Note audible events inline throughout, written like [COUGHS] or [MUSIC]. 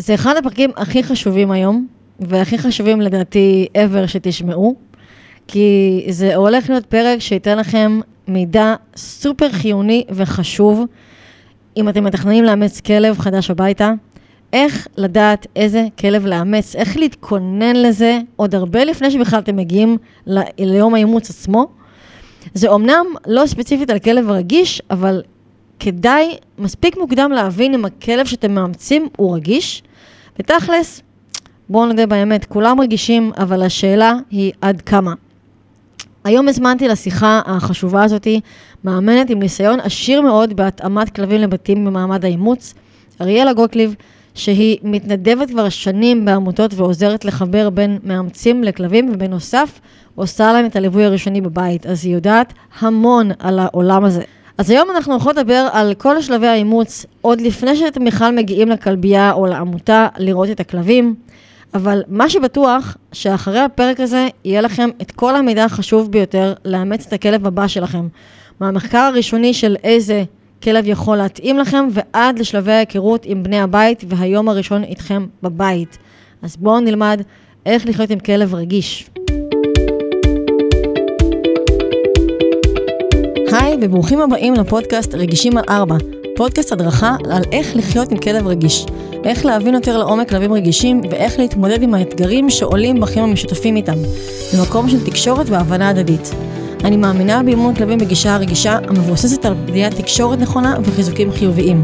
זה אחד הפרקים הכי חשובים היום, והכי חשובים לדעתי ever שתשמעו, כי זה הולך להיות פרק שייתן לכם מידע סופר חיוני וחשוב, אם אתם מתכננים לאמץ כלב חדש הביתה, איך לדעת איזה כלב לאמץ, איך להתכונן לזה? עוד הרבה לפני שבכלל אתם מגיעים ל- ליום האימוץ עצמו. זה אומנם לא ספציפית על כלב רגיש, אבל כדאי מספיק מוקדם להבין אם הכלב שאתם מאמצים הוא רגיש, ותכלס, בואו נודה באמת, כולם רגישים, אבל השאלה היא עד כמה. היום הזמנתי לשיחה החשובה הזאתי מאמנת עם ניסיון עשיר מאוד בהתאמת כלבים לבתים במעמד האימוץ, אריאלה גוטליב, שהיא מתנדבת כבר שנים בעמותות ועוזרת לחבר בין מאמצים לכלבים, ובנוסף עושה להם את הליווי הראשוני בבית, אז היא יודעת המון על העולם הזה. אז היום אנחנו הולכות לדבר על כל שלבי האימוץ, עוד לפני שאתם בכלל מגיעים לכלבייה או לעמותה לראות את הכלבים, אבל מה שבטוח, שאחרי הפרק הזה יהיה לכם את כל המידע החשוב ביותר לאמץ את הכלב הבא שלכם. מהמחקר הראשוני של איזה כלב יכול להתאים לכם, ועד לשלבי ההיכרות עם בני הבית והיום הראשון איתכם בבית. אז בואו נלמד איך לחיות עם כלב רגיש. היי, וברוכים הבאים לפודקאסט רגישים על ארבע. פודקאסט הדרכה על איך לחיות עם כלב רגיש, איך להבין יותר לעומק כלבים רגישים ואיך להתמודד עם האתגרים שעולים בחיים המשותפים איתם, במקום של תקשורת והבנה הדדית. אני מאמינה באימון כלבים בגישה הרגישה המבוססת על בניית תקשורת נכונה וחיזוקים חיוביים.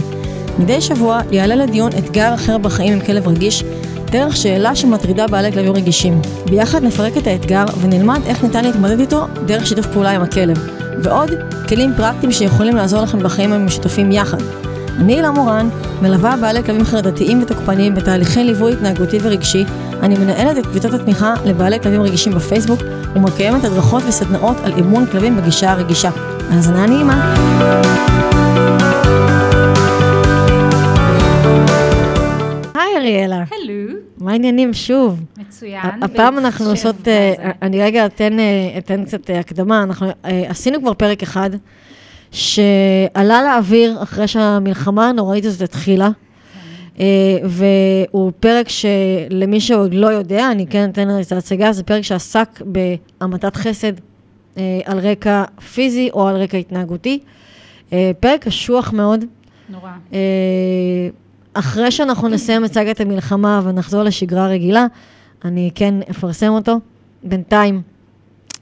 מדי שבוע יעלה לדיון אתגר אחר בחיים עם כלב רגיש, דרך שאלה שמטרידה בעלי כלבים רגישים. ביחד נפרק את האתגר ונלמד איך ניתן להתמודד איתו דרך שיתוף פעולה עם הכלב. ועוד כלים פרקטיים שיכולים לעזור לכם בחיים המשותפים יחד. אני הילה מורן, מלווה בעלי כלבים חרדתיים ותוקפניים בתהליכי ליווי התנהגותי ורגשי, אני מנהלת את קבוצות התמיכה לבעלי כלבים רגישים בפייסבוק ומקיימת הדרכות וסדנאות על אימון כלבים בגישה הרגישה. האזנה נעימה. אריאלה, הלו, מה העניינים שוב? מצוין. הפעם אנחנו עושות, אה, בזה. אני רגע אתן, אה, אתן קצת אה, הקדמה, אנחנו אה, עשינו כבר פרק אחד, שעלה לאוויר אחרי שהמלחמה הנוראית הזאת התחילה, כן. אה, והוא פרק שלמי שעוד לא יודע, אני כן אתן את ההצגה, זה פרק שעסק בהמתת חסד אה, על רקע פיזי או על רקע התנהגותי. אה, פרק קשוח מאוד. נורא. אה, אחרי שאנחנו נסיים את סאגת המלחמה ונחזור לשגרה רגילה, אני כן אפרסם אותו. בינתיים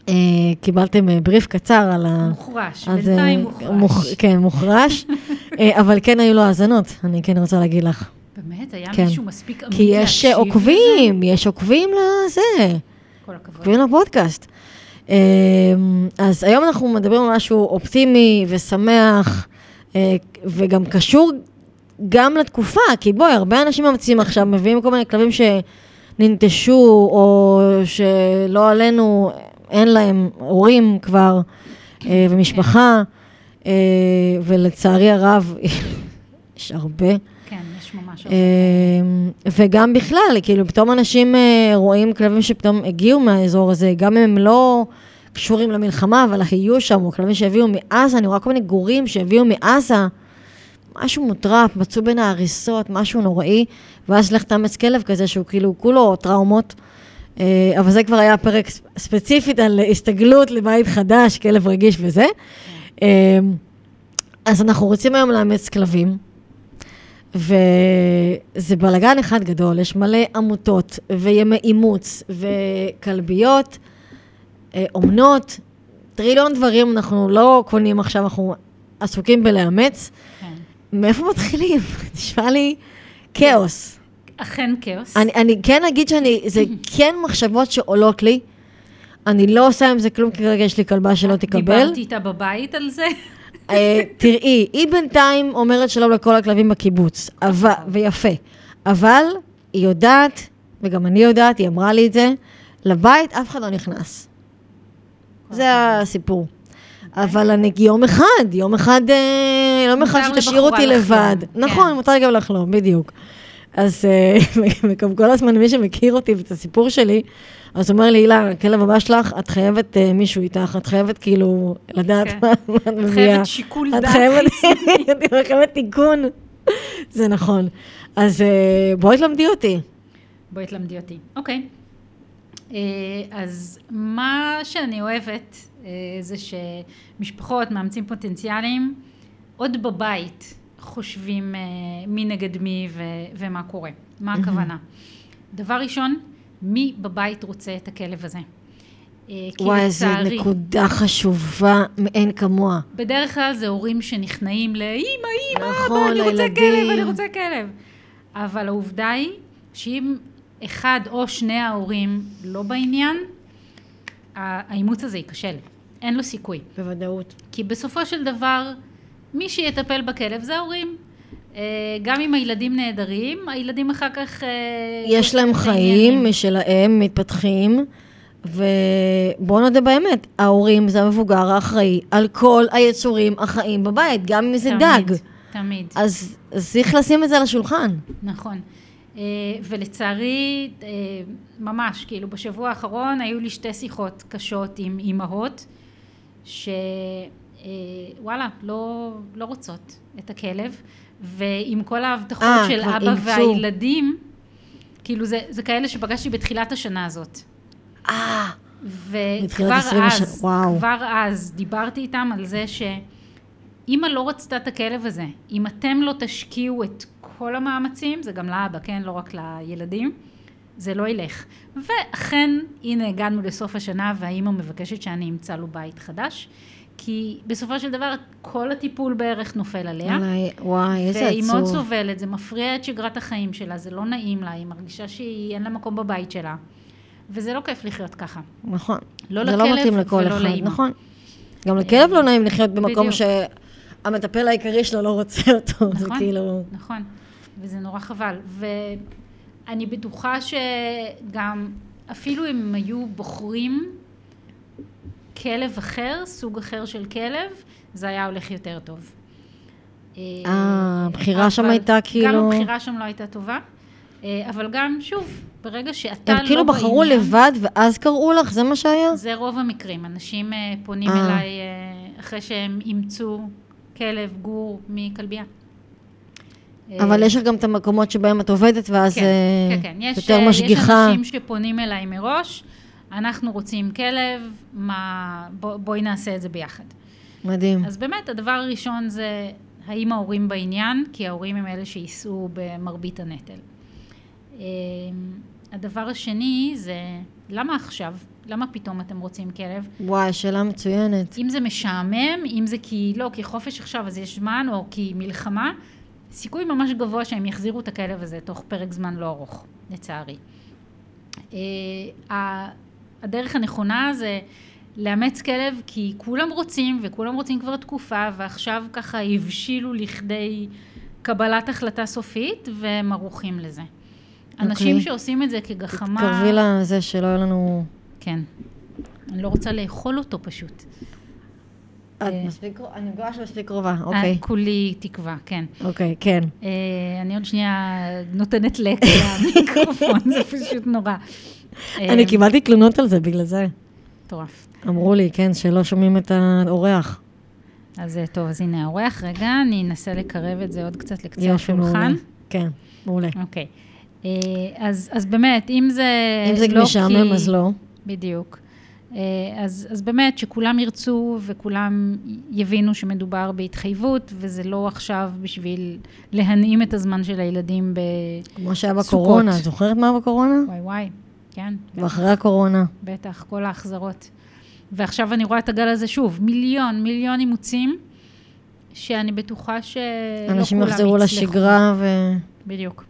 אה, קיבלתם אה, בריף קצר על ה... מוחרש, אז, בינתיים אה, מוחרש. מוח- כן, מוחרש, [LAUGHS] אה, אבל כן היו לו האזנות, אני כן רוצה להגיד לך. באמת, היה כן. מישהו מספיק אמיתי כי יש להקשיב אה, עוקבים, יש עוקבים לזה, כל הכבוד. עוקבים לפודקאסט. אה, אז היום אנחנו מדברים על משהו אופטימי ושמח, אה, וגם קשור גם לתקופה, כי בואי, הרבה אנשים ממציאים עכשיו, מביאים כל מיני כלבים שננטשו, או שלא עלינו, אין להם הורים כבר, אה, ומשפחה, אה, ולצערי הרב, [LAUGHS] יש הרבה. כן, יש ממש... אה, וגם בכלל, כאילו, פתאום אנשים רואים כלבים שפתאום הגיעו מהאזור הזה, גם אם הם לא קשורים למלחמה, אבל היו שם, או כלבים שהביאו מעזה, אני רואה כל מיני גורים שהביאו מעזה, משהו מוטרף, מצאו בין ההריסות, משהו נוראי, ואז לך תאמץ כלב כזה שהוא כאילו כולו טראומות. אה, אבל זה כבר היה פרק ספ- ספציפית על הסתגלות לבית חדש, כלב רגיש וזה. אה, אז אנחנו רוצים היום לאמץ כלבים. וזה בלאגן אחד גדול, יש מלא עמותות וימי אימוץ וכלביות, אה, אומנות, טריליון דברים אנחנו לא קונים עכשיו, אנחנו עסוקים בלאמץ. מאיפה מתחילים? [LAUGHS] נשמע לי כאוס. אכן כאוס. אני, אני כן אגיד שאני, זה כן מחשבות שעולות לי. אני לא עושה עם זה כלום, כי כרגע יש לי כלבה שלא תקבל. דיברתי איתה בבית על זה. אה, תראי, היא בינתיים אומרת שלום לכל הכלבים בקיבוץ, אבל, ויפה, אבל היא יודעת, וגם אני יודעת, היא אמרה לי את זה, לבית אף אחד לא נכנס. זה הסיפור. אבל אני יום אחד, יום אחד, אה, יום אחד שתשאיר אותי לבד. לחלום, נכון, כן. מותר גם לחלום, בדיוק. אז אה, [LAUGHS] וגם כל הזמן מי שמכיר אותי ואת הסיפור שלי, אז הוא אומר לי, הילה, הכלב הבא שלך, את חייבת אה, מישהו איתך, את חייבת כאילו לדעת כן. מה את את מביאה. חייבת שיקול את דעת. [LAUGHS] [LAUGHS] את חייבת תיקון. זה נכון. אז אה, בואי תלמדי אותי. בואי תלמדי אותי. אוקיי. אה, אז מה שאני אוהבת אה, זה שמשפחות, מאמצים פוטנציאליים, עוד בבית חושבים אה, מי נגד מי ו- ומה קורה. מה הכוונה? דבר ראשון, מי בבית רוצה את הכלב הזה? אה, וואי, לצערי, נקודה חשובה מאין כמוה. בדרך כלל זה הורים שנכנעים לאמא, אמא, נכון, אני רוצה. כלב, אני רוצה כלב. אבל העובדה היא שאם אחד או שני ההורים לא בעניין, האימוץ הזה ייכשל. אין לו סיכוי. בוודאות. כי בסופו של דבר, מי שיטפל בכלב זה ההורים. אה, גם אם הילדים נהדרים, הילדים אחר כך... אה, יש להם חיים. משלהם, מתפתחים, ובואו נודה באמת, ההורים זה המבוגר האחראי על כל היצורים החיים בבית, גם אם זה תמיד, דג. תמיד. אז, אז צריך לשים את זה על השולחן. נכון. אה, ולצערי, ממש, כאילו, בשבוע האחרון היו לי שתי שיחות קשות עם אימהות, שוואלה, לא, לא רוצות את הכלב, ועם כל ההבטחות אה, של אבא אימצו. והילדים, כאילו, זה, זה כאלה שפגשתי בתחילת השנה הזאת. אה, וכבר בתחילת 20 השנה, אז, וואו. כבר אז דיברתי איתם על זה שאמא לא רצתה את הכלב הזה, אם אתם לא תשקיעו את כל המאמצים, זה גם לאבא, כן? לא רק לילדים, זה לא ילך. ואכן, הנה הגענו לסוף השנה והאימא מבקשת שאני אמצא לו בית חדש, כי בסופו של דבר כל הטיפול בערך נופל עליה. עליי, וואי, איזה והיא מאוד עצוב. סובלת, זה מפריע את שגרת החיים שלה, זה לא נעים לה, היא מרגישה שאין לה מקום בבית שלה. וזה לא כיף לחיות ככה. נכון. לא זה לא מתאים לכל אחד, לאמא. נכון. גם לכלב לא נעים לחיות במקום בדיוק. שהמטפל העיקרי שלו לא רוצה אותו. זה נכון, כאילו... נכון, וזה נורא חבל. ואני בטוחה שגם, אפילו אם הם היו בוחרים כלב אחר, סוג אחר של כלב, זה היה הולך יותר טוב. אה, הבחירה שם הייתה גם כאילו... הבחירה שם לא הייתה טובה, אה, אבל גם, שוב, ברגע שאתה לא הם כאילו בחרו בעניין, לבד ואז קראו לך? זה מה שהיה? זה רוב המקרים. אנשים אה, פונים אה. אליי אה, אחרי שהם אימצו כלב, גור, מכלבייה. אבל יש לך גם את המקומות שבהם את עובדת, ואז כן, אה, כן, כן. יש, יותר אה, משגיחה. יש אנשים שפונים אליי מראש, אנחנו רוצים כלב, מה, בוא, בואי נעשה את זה ביחד. מדהים. אז באמת, הדבר הראשון זה האם ההורים בעניין, כי ההורים הם אלה שיישאו במרבית הנטל. אה, הדבר השני זה, למה עכשיו? למה פתאום אתם רוצים כלב? וואי, שאלה מצוינת. אם זה משעמם, אם זה כי לא, כי חופש עכשיו אז יש זמן, או כי מלחמה, סיכוי ממש גבוה שהם יחזירו את הכלב הזה תוך פרק זמן לא ארוך, לצערי. אה, הדרך הנכונה זה לאמץ כלב כי כולם רוצים, וכולם רוצים כבר תקופה, ועכשיו ככה הבשילו לכדי קבלת החלטה סופית, והם ערוכים לזה. אנשים אוקיי. שעושים את זה כגחמה... תתקרבי לזה שלא יהיה לנו... כן. אני לא רוצה לאכול אותו פשוט. את אה. מספיק... אני מקווה שמספיק קרובה, אה, אוקיי. כולי תקווה, כן. אוקיי, כן. אה, אני עוד שנייה נותנת לק למיקרופון, זה פשוט נורא. אה, אני קיבלתי תלונות על זה בגלל זה. מטורף. אמרו לי, כן, שלא שומעים את האורח. אז אה, טוב, אז הנה האורח. רגע, אני אנסה לקרב את זה עוד קצת לקצה. השולחן. כן, מעולה. אוקיי. אה, אז, אז באמת, אם זה אם זה לא משעמם, כי... אז לא. בדיוק. אה, אז, אז באמת, שכולם ירצו וכולם יבינו שמדובר בהתחייבות, וזה לא עכשיו בשביל להנעים את הזמן של הילדים ב... כמו שהיה. בקורונה, את זוכרת מה בקורונה? וואי וואי, כן. ואחרי הקורונה. בטח, כל ההחזרות. ועכשיו אני רואה את הגל הזה שוב, מיליון, מיליון אימוצים, שאני בטוחה שלא כולם אנשים יצלחו. יחזרו לשגרה ו... בדיוק.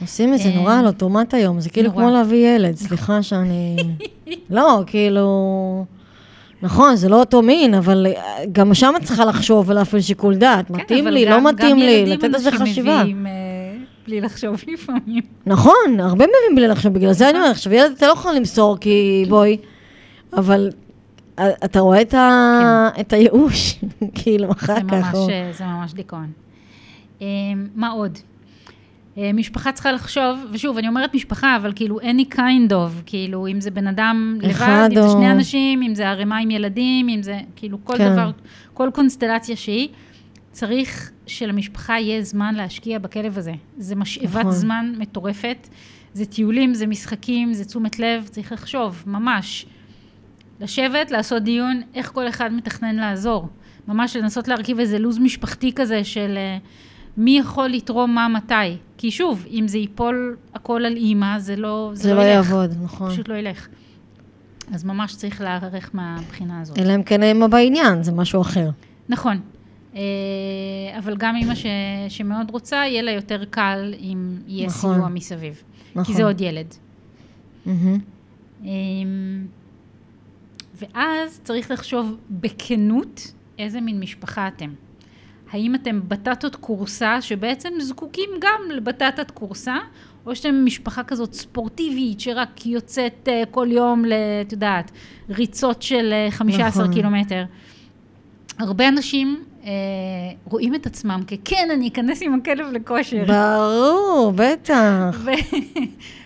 עושים את זה אה, נורא על אוטומט היום, זה כאילו. כמו להביא ילד, סליחה שאני... [LAUGHS] לא, כאילו... נכון, זה לא אותו מין, אבל אה, גם שם את צריכה לחשוב ולהפעיל שיקול דעת. כן, מתאים אבל לי, גם- לא מתאים גם לי, לתת לזה חשיבה. מביאים, אה, בלי לחשוב לפעמים. נכון, הרבה מביאים בלי לחשוב, בגלל זה אני אומרת, עכשיו ילד אתה לא יכול למסור, כי בואי, אבל אה, אתה רואה את ה- את הייאוש, [LAUGHS] כאילו, אחר כך. ממש, או- אה, זה ממש דיכאון. אה, מה עוד? אה, משפחה צריכה לחשוב, ושוב, אני אומרת משפחה, אבל כאילו any kind of, כאילו, אם זה בן אדם לבד, אם זה שני אנשים, אם זה ערימה עם ילדים, אם זה, כאילו, כל כן. דבר, כל קונסטלציה שהיא, צריך שלמשפחה יהיה זמן להשקיע בכלב הזה. זה משאבת נכון. זמן מטורפת. זה טיולים, זה משחקים, זה תשומת לב, צריך לחשוב, ממש. לשבת, לעשות דיון, איך כל אחד מתכנן לעזור. ממש לנסות להרכיב איזה לו"ז משפחתי כזה של אה, מי יכול לתרום מה מתי. כי שוב, אם זה ייפול הכל על אימא, זה לא, זה לא ילך. יעבוד, נכון. פשוט לא ילך. אז ממש צריך להיערך מהבחינה הזאת. אלא אם כן האמא בעניין, זה משהו אחר. נכון. אה, אבל גם אימא ש, שמאוד רוצה, יהיה לה יותר קל אם יהיה נכון. סיוע מסביב. נכון. כי זה עוד ילד. אמ, ואז צריך לחשוב בכנות איזה מין משפחה אתם. האם אתם בטטות כורסה שבעצם זקוקים גם לבטטת כורסה, או שאתם משפחה כזאת ספורטיבית שרק יוצאת uh, כל יום, ל- את יודעת, ריצות של uh, 15 נכון. קילומטר. הרבה אנשים uh, רואים את עצמם ככן, אני אכנס עם הכלב לכושר. ברור, בטח.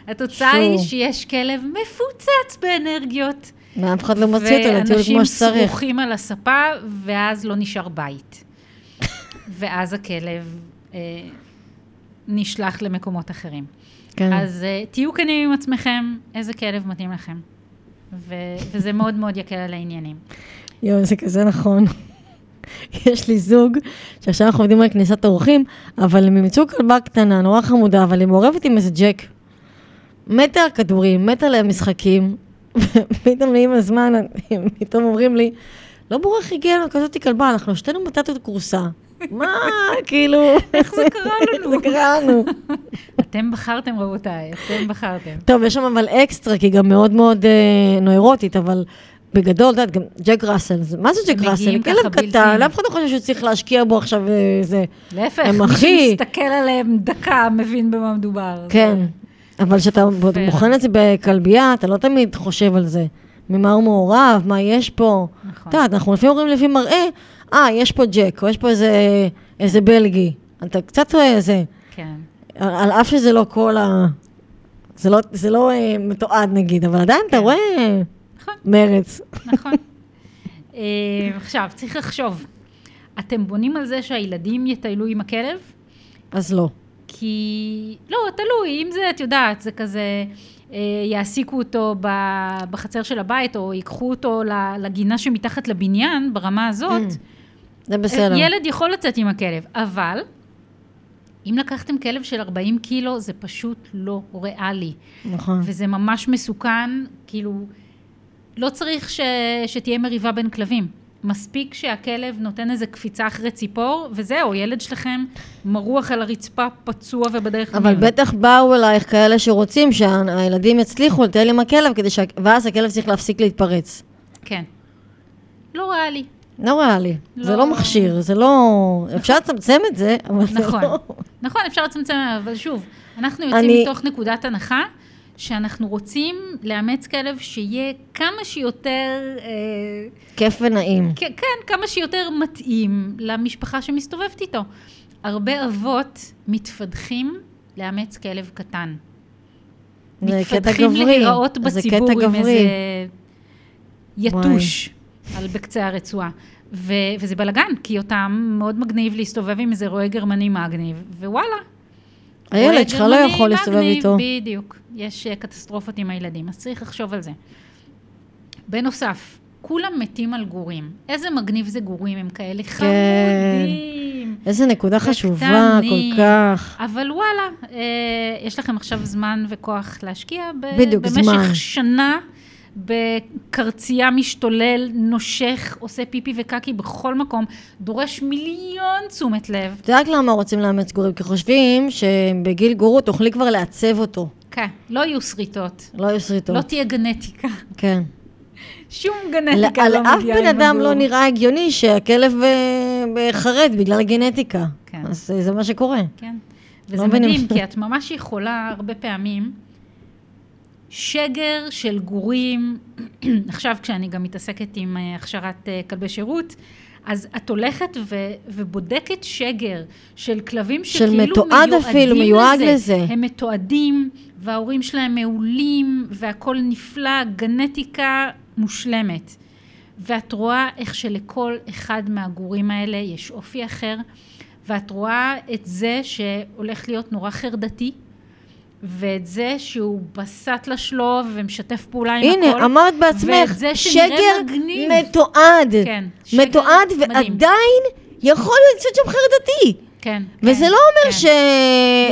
והתוצאה [LAUGHS] היא. שיש כלב מפוצץ באנרגיות. ואף אחד לא מוציא אותו לטיול כמו ואנשים שצריך. שרוכים על הספה, ואז לא נשאר בית. ואז הכלב אה, נשלח למקומות אחרים. כן. אז אה, תהיו כנים עם עצמכם, איזה כלב מתאים לכם. ו- וזה מאוד מאוד יקל על העניינים. יואו, זה כזה נכון. יש לי זוג, שעכשיו אנחנו עובדים על כניסת אורחים, אבל הם אימצו כלבה קטנה, נורא חמודה, אבל היא מעורבת עם איזה ג'ק. מתה על כדורים, מתה על המשחקים, [LAUGHS] ופתאום עם הזמן, פתאום אומרים לי, לא ברור איך הגיעה לנו כזאת כלבה, אנחנו שתינו בטטות כורסה. מה, כאילו... איך זה קרה לנו? זה קרה לנו. אתם בחרתם, רבותיי, אתם בחרתם. טוב, יש שם אבל אקסטרה, כי היא גם מאוד מאוד אה, נוירוטית, אבל בגדול, את יודעת, גם ג'ק ראסל, מה זה ג'ק הם ראסל? מגיעים כלב קטן, אף אחד לא חושב שהוא צריך להשקיע בו עכשיו אה, זה. להפך, הם מי הכי- שמסתכל עליהם דקה מבין במה מדובר. כן, אבל כשאתה. בוחן את זה בכלבייה, אתה לא תמיד חושב על זה. ממה הוא מעורב, מה יש פה. נכון. את יודעת, אנחנו לפעמים אומרים לפי מראה, אה, יש פה ג'ק, או יש פה איזה, איזה בלגי. אתה קצת רואה איזה, כן. על, אף שזה לא כל ה... זה לא, זה לא אה, מתועד נגיד, אבל עדיין אתה כן. רואה נכון. מרץ. נכון. [LAUGHS] אה, עכשיו, צריך לחשוב. אתם בונים על זה שהילדים יטיילו עם הכלב? אז לא. כי... לא, תלוי, אם זה, את יודעת, זה כזה... אה, יעסיקו אותו בחצר של הבית, או ייקחו אותו לגינה שמתחת לבניין, ברמה הזאת, זה בסדר. ילד יכול לצאת עם הכלב, אבל אם לקחתם כלב של 40 קילו, זה פשוט לא ריאלי. נכון. וזה ממש מסוכן, כאילו, לא צריך ש... שתהיה מריבה בין כלבים. מספיק שהכלב נותן איזה קפיצה אחרי ציפור, וזהו, ילד שלכם מרוח על הרצפה, פצוע ובדרך אבל. בטח באו אלייך כאלה שרוצים שהילדים יצליחו לטייל עם הכלב, כדי ש... ואז הכלב צריך להפסיק להתפרץ. כן. לא ריאלי. לא ריאלי. זה לא- לא מכשיר, זה לא... אפשר לצמצם את זה, אבל זה נכון. לא... נכון, אפשר לצמצם, אבל שוב, אנחנו יוצאים אני- מתוך נקודת הנחה שאנחנו רוצים לאמץ כלב שיהיה כמה שיותר... אה, כיף ונעים. כן, כמה שיותר מתאים למשפחה שמסתובבת איתו. הרבה אבות מתפדחים לאמץ כלב קטן. זה קטע מתפתחים. להיראות בציבור עם. איזה יתוש על בקצה הרצועה. ו- וזה בלאגן, כי אותם מאוד מגניב להסתובב עם איזה רועה גרמני מגניב, ווואלה. הילד שלך לא יכול להסתובב איתו. בדיוק. יש אה, קטסטרופות עם הילדים, אז צריך לחשוב על זה. בנוסף, כולם מתים על גורים. איזה מגניב זה גורים, הם כאלה כן. חמודים. איזה נקודה חשובה וקטנים. כל כך. אבל וואלה, אה, יש לכם עכשיו זמן וכוח להשקיע ב- בדיוק, במשך זמן. שנה בקרצייה משתולל, נושך, עושה פיפי וקקי בכל מקום, דורש מיליון תשומת לב. את יודעת למה רוצים לאמץ גורים? כי חושבים שבגיל גורות תוכלי כבר לעצב אותו. כן, לא יהיו שריטות, לא יהיו שריטות. לא תהיה גנטיקה. כן. שום גנטיקה על לא אף מגיעה בן עם אדם הגור. לא נראה הגיוני שהכלב אה, אה, חרד בגלל הגנטיקה. כן. אז אה, זה מה שקורה. כן. לא וזה מבינים. מדהים, כי [LAUGHS] את ממש יכולה הרבה פעמים, שגר של גורים, [CLEARS THROAT] עכשיו כשאני גם מתעסקת עם אה, הכשרת אה, כלבי שירות, אז את הולכת ו- ובודקת שגר של כלבים של שכאילו מתועד מיועדים אפילו, מיועד לזה. הם מתועדים, וההורים שלהם מעולים, והכול נפלא, גנטיקה מושלמת. ואת רואה איך שלכל אחד מהגורים האלה יש אופי אחר, ואת רואה את זה שהולך להיות נורא חרדתי, ואת זה שהוא בסטלה שלו ומשתף פעולה עם הנה, הכל. הנה, אמרת בעצמך, שגר מגניב. מתועד. כן, שגר מתועד, מדהים. ועדיין יכול להיות שם חרדתי. כן. וזה כן, לא אומר כן. ש...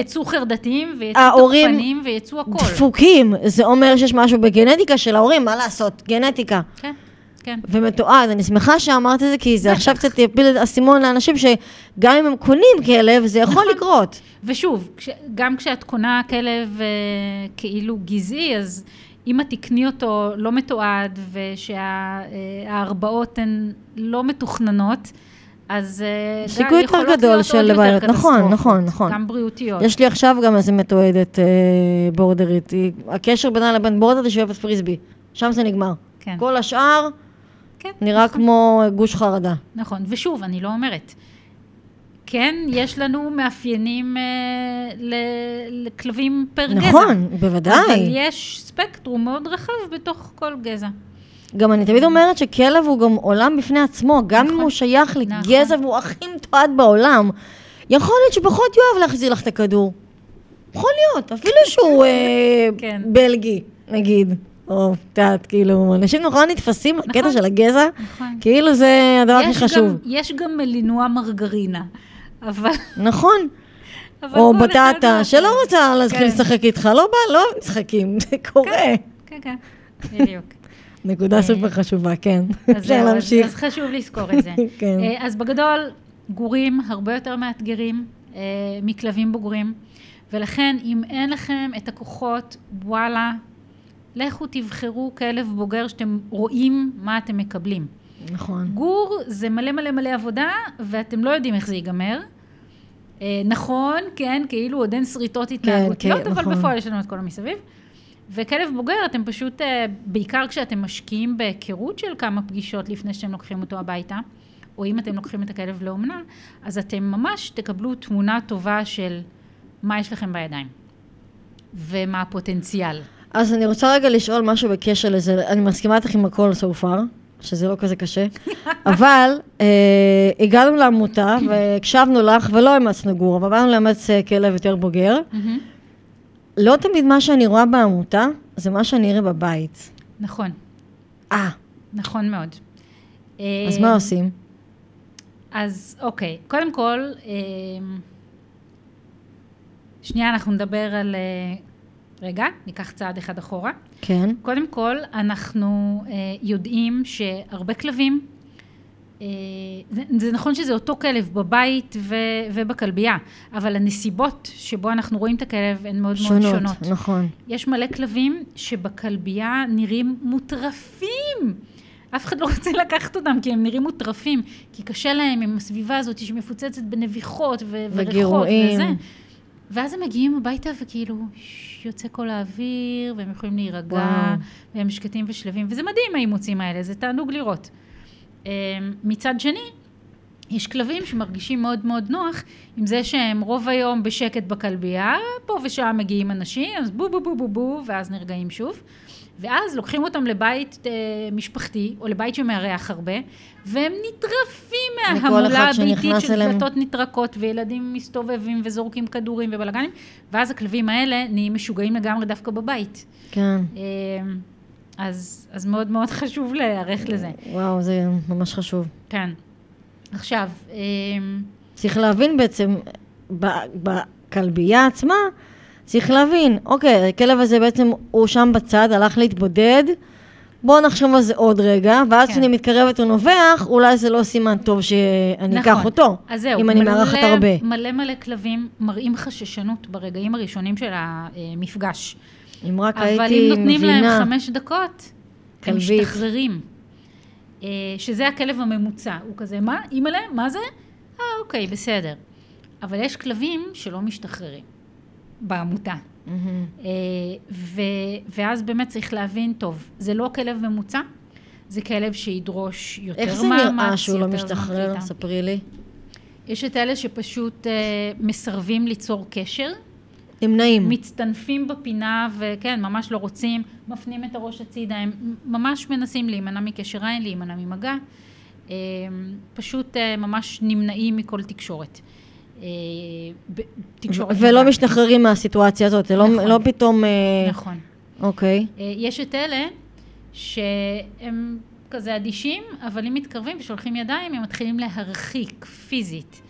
יצאו חרדתיים, ויצאו תוקפנים, ויצאו הכל. דפוקים. זה אומר שיש משהו בגנטיקה של ההורים, מה לעשות? גנטיקה. כן, כן. ומתועד. אני שמחה שאמרת את זה, כי זה. עכשיו קצת יפיל את האסימון לאנשים שגם אם הם קונים כלב, זה יכול נכון. לקרות. ושוב, כש, גם כשאת קונה כלב אה, כאילו גזעי, אז אם את תקני אותו לא מתועד ושההרבעות הן לא מתוכננות, אז אה, סיכוי יותר יכולות גדול של עוד יותר בעיות. נכון, נכון, נכון. גם בריאותיות. יש לי עכשיו גם איזה מתועדת אה, בורדרית. הקשר בינה לבין בורדרית היא שאוהבת פריסבי. שם זה נגמר. כן, כל השאר כן, נראה נכון, כמו גוש חרדה. נכון, ושוב, אני לא אומרת. כן, יש לנו מאפיינים אה, ל- לכלבים פר גזע. נכון, אבל בוודאי. יש ספקטרום מאוד רחב בתוך כל גזע. גם אני תמיד אומרת שכלב הוא גם עולם בפני עצמו, גם אם נכון. הוא שייך נכון. לגזע והוא הכי מתועד בעולם. יכול להיות שפחות יאהב להחזיר לך את הכדור. יכול להיות, אפילו שהוא אה, כן. בלגי, נגיד. או, את יודעת, כאילו, אנשים נורא נתפסים נכון. של הגזע, נכון. כאילו זה הדבר הכי חשוב. גם, יש גם מלינוע מרגרינה, אבל... נכון. אבל או בטטה, שלא רוצה להתחיל כן. לשחק איתך, לא בא, לא משחקים, זה קורה. כן, כן, בדיוק. נקודה אה, סופר חשובה, כן. אז אפשר [LAUGHS] זהו, אז- להמשיך. אז חשוב לזכור את זה. [LAUGHS] כן. אה, אז בגדול, גורים הרבה יותר מאתגרים אה, מכלבים בוגרים, ולכן אם אין לכם את הכוחות, וואלה, לכו תבחרו כלב בוגר שאתם רואים מה אתם מקבלים. נכון. גור זה מלא מלא מלא עבודה, ואתם לא יודעים איך זה ייגמר. אה, נכון, כן, כאילו עוד אין שריטות התנהגותיות, כן, אבל נכון. בפועל יש לנו את כל המסביב. וכלב בוגר, אתם פשוט, אה, בעיקר כשאתם משקיעים בהיכרות של כמה פגישות לפני שאתם לוקחים אותו הביתה, או אם אתם לוקחים את הכלב לאומנה, אז אתם ממש תקבלו תמונה טובה של מה יש לכם בידיים, ומה הפוטנציאל. אז אני רוצה רגע לשאול משהו בקשר לזה, אני מסכימה איתך עם הכל so far, שזה לא כזה קשה, [LAUGHS] אבל אה, הגענו לעמותה והקשבנו לך ולא אימצנו גור, אבל באנו לאמץ אה, כלב יותר בוגר. לא תמיד מה שאני רואה בעמותה, זה מה שאני אראה בבית. נכון, אה, נכון מאוד. אז אה, מה עושים? אז אוקיי, קודם כל, אה, שנייה אנחנו נדבר על... רגע, ניקח צעד אחד אחורה. כן, קודם כל, אנחנו אה, יודעים שהרבה כלבים, אה, זה, זה נכון שזה אותו כלב בבית ו, ובכלבייה, אבל הנסיבות שבו אנחנו רואים את הכלב הן מאוד מאוד שונות, שונות. נכון. יש מלא כלבים שבכלבייה נראים מוטרפים. אף אחד לא רוצה לקחת אותם כי הם נראים מוטרפים, כי קשה להם עם הסביבה הזאת שמפוצצת בנביחות ו- וריחות. וזה. ואז הם מגיעים הביתה וכאילו יוצא כל האוויר, והם יכולים להירגע, וואו. והם שקטים ושלווים, וזה מדהים האימוצים האלה, זה תענוג לראות. אמ, מצד שני, יש כלבים שמרגישים מאוד מאוד נוח עם זה שהם רוב היום בשקט בכלבייה, פה ושם מגיעים אנשים, אז בו בו בו בו בו, ואז נרגעים שוב. ואז לוקחים אותם לבית אה, משפחתי, או לבית שמארח הרבה, והם נטרפים מההמולה הביתית של אליהם. דלתות נטרקות, וילדים מסתובבים וזורקים כדורים ובלאגנים, ואז הכלבים האלה נהיים משוגעים לגמרי דווקא בבית. כן. אה, אז, אז מאוד מאוד חשוב להיערך לזה. וואו, זה ממש חשוב. כן. עכשיו, אה, צריך להבין בעצם, בכלבייה עצמה, צריך להבין, אוקיי, הכלב הזה בעצם, הוא שם בצד, הלך להתבודד, בואו נחשוב על זה עוד רגע, ואז כן. כשאני מתקרבת ונובח, אולי זה לא סימן טוב שאני אקח אותו, אז זהו, אם אני מארחת הרבה. מלא מלא כלבים מראים חששנות ברגעים הראשונים של המפגש. אם רק אבל הייתי אם נותנים להם מבינה, חמש דקות, הם כלבית. משתחררים. אה, שזה הכלב הממוצע, הוא כזה, מה? אימא'לה? מה זה? אה, אוקיי, בסדר. אבל יש כלבים שלא משתחררים בעמותה. מהמם. אה, ו, ואז באמת צריך להבין, טוב, זה לא כלב ממוצע, זה כלב שידרוש יותר איך מאמץ, זה נראה שהוא לא יותר זמן משתחרר? ספרי לי. יש את אלה שפשוט אה, מסרבים ליצור קשר, נמנעים. מצטנפים בפינה וכן, ממש לא רוצים, מפנים את הראש הצידה, הם ממש מנסים להימנע מקשר עין, להימנע ממגע, אה, פשוט אה, ממש נמנעים מכל תקשורת. אה, תקשורת ולא. משתחררים מהסיטואציה הזאת, זה לא, נכון. לא פתאום... אה, נכון. אוקיי. אה, יש את אלה שהם כזה אדישים, אבל אם מתקרבים ושולחים ידיים, הם מתחילים להרחיק פיזית.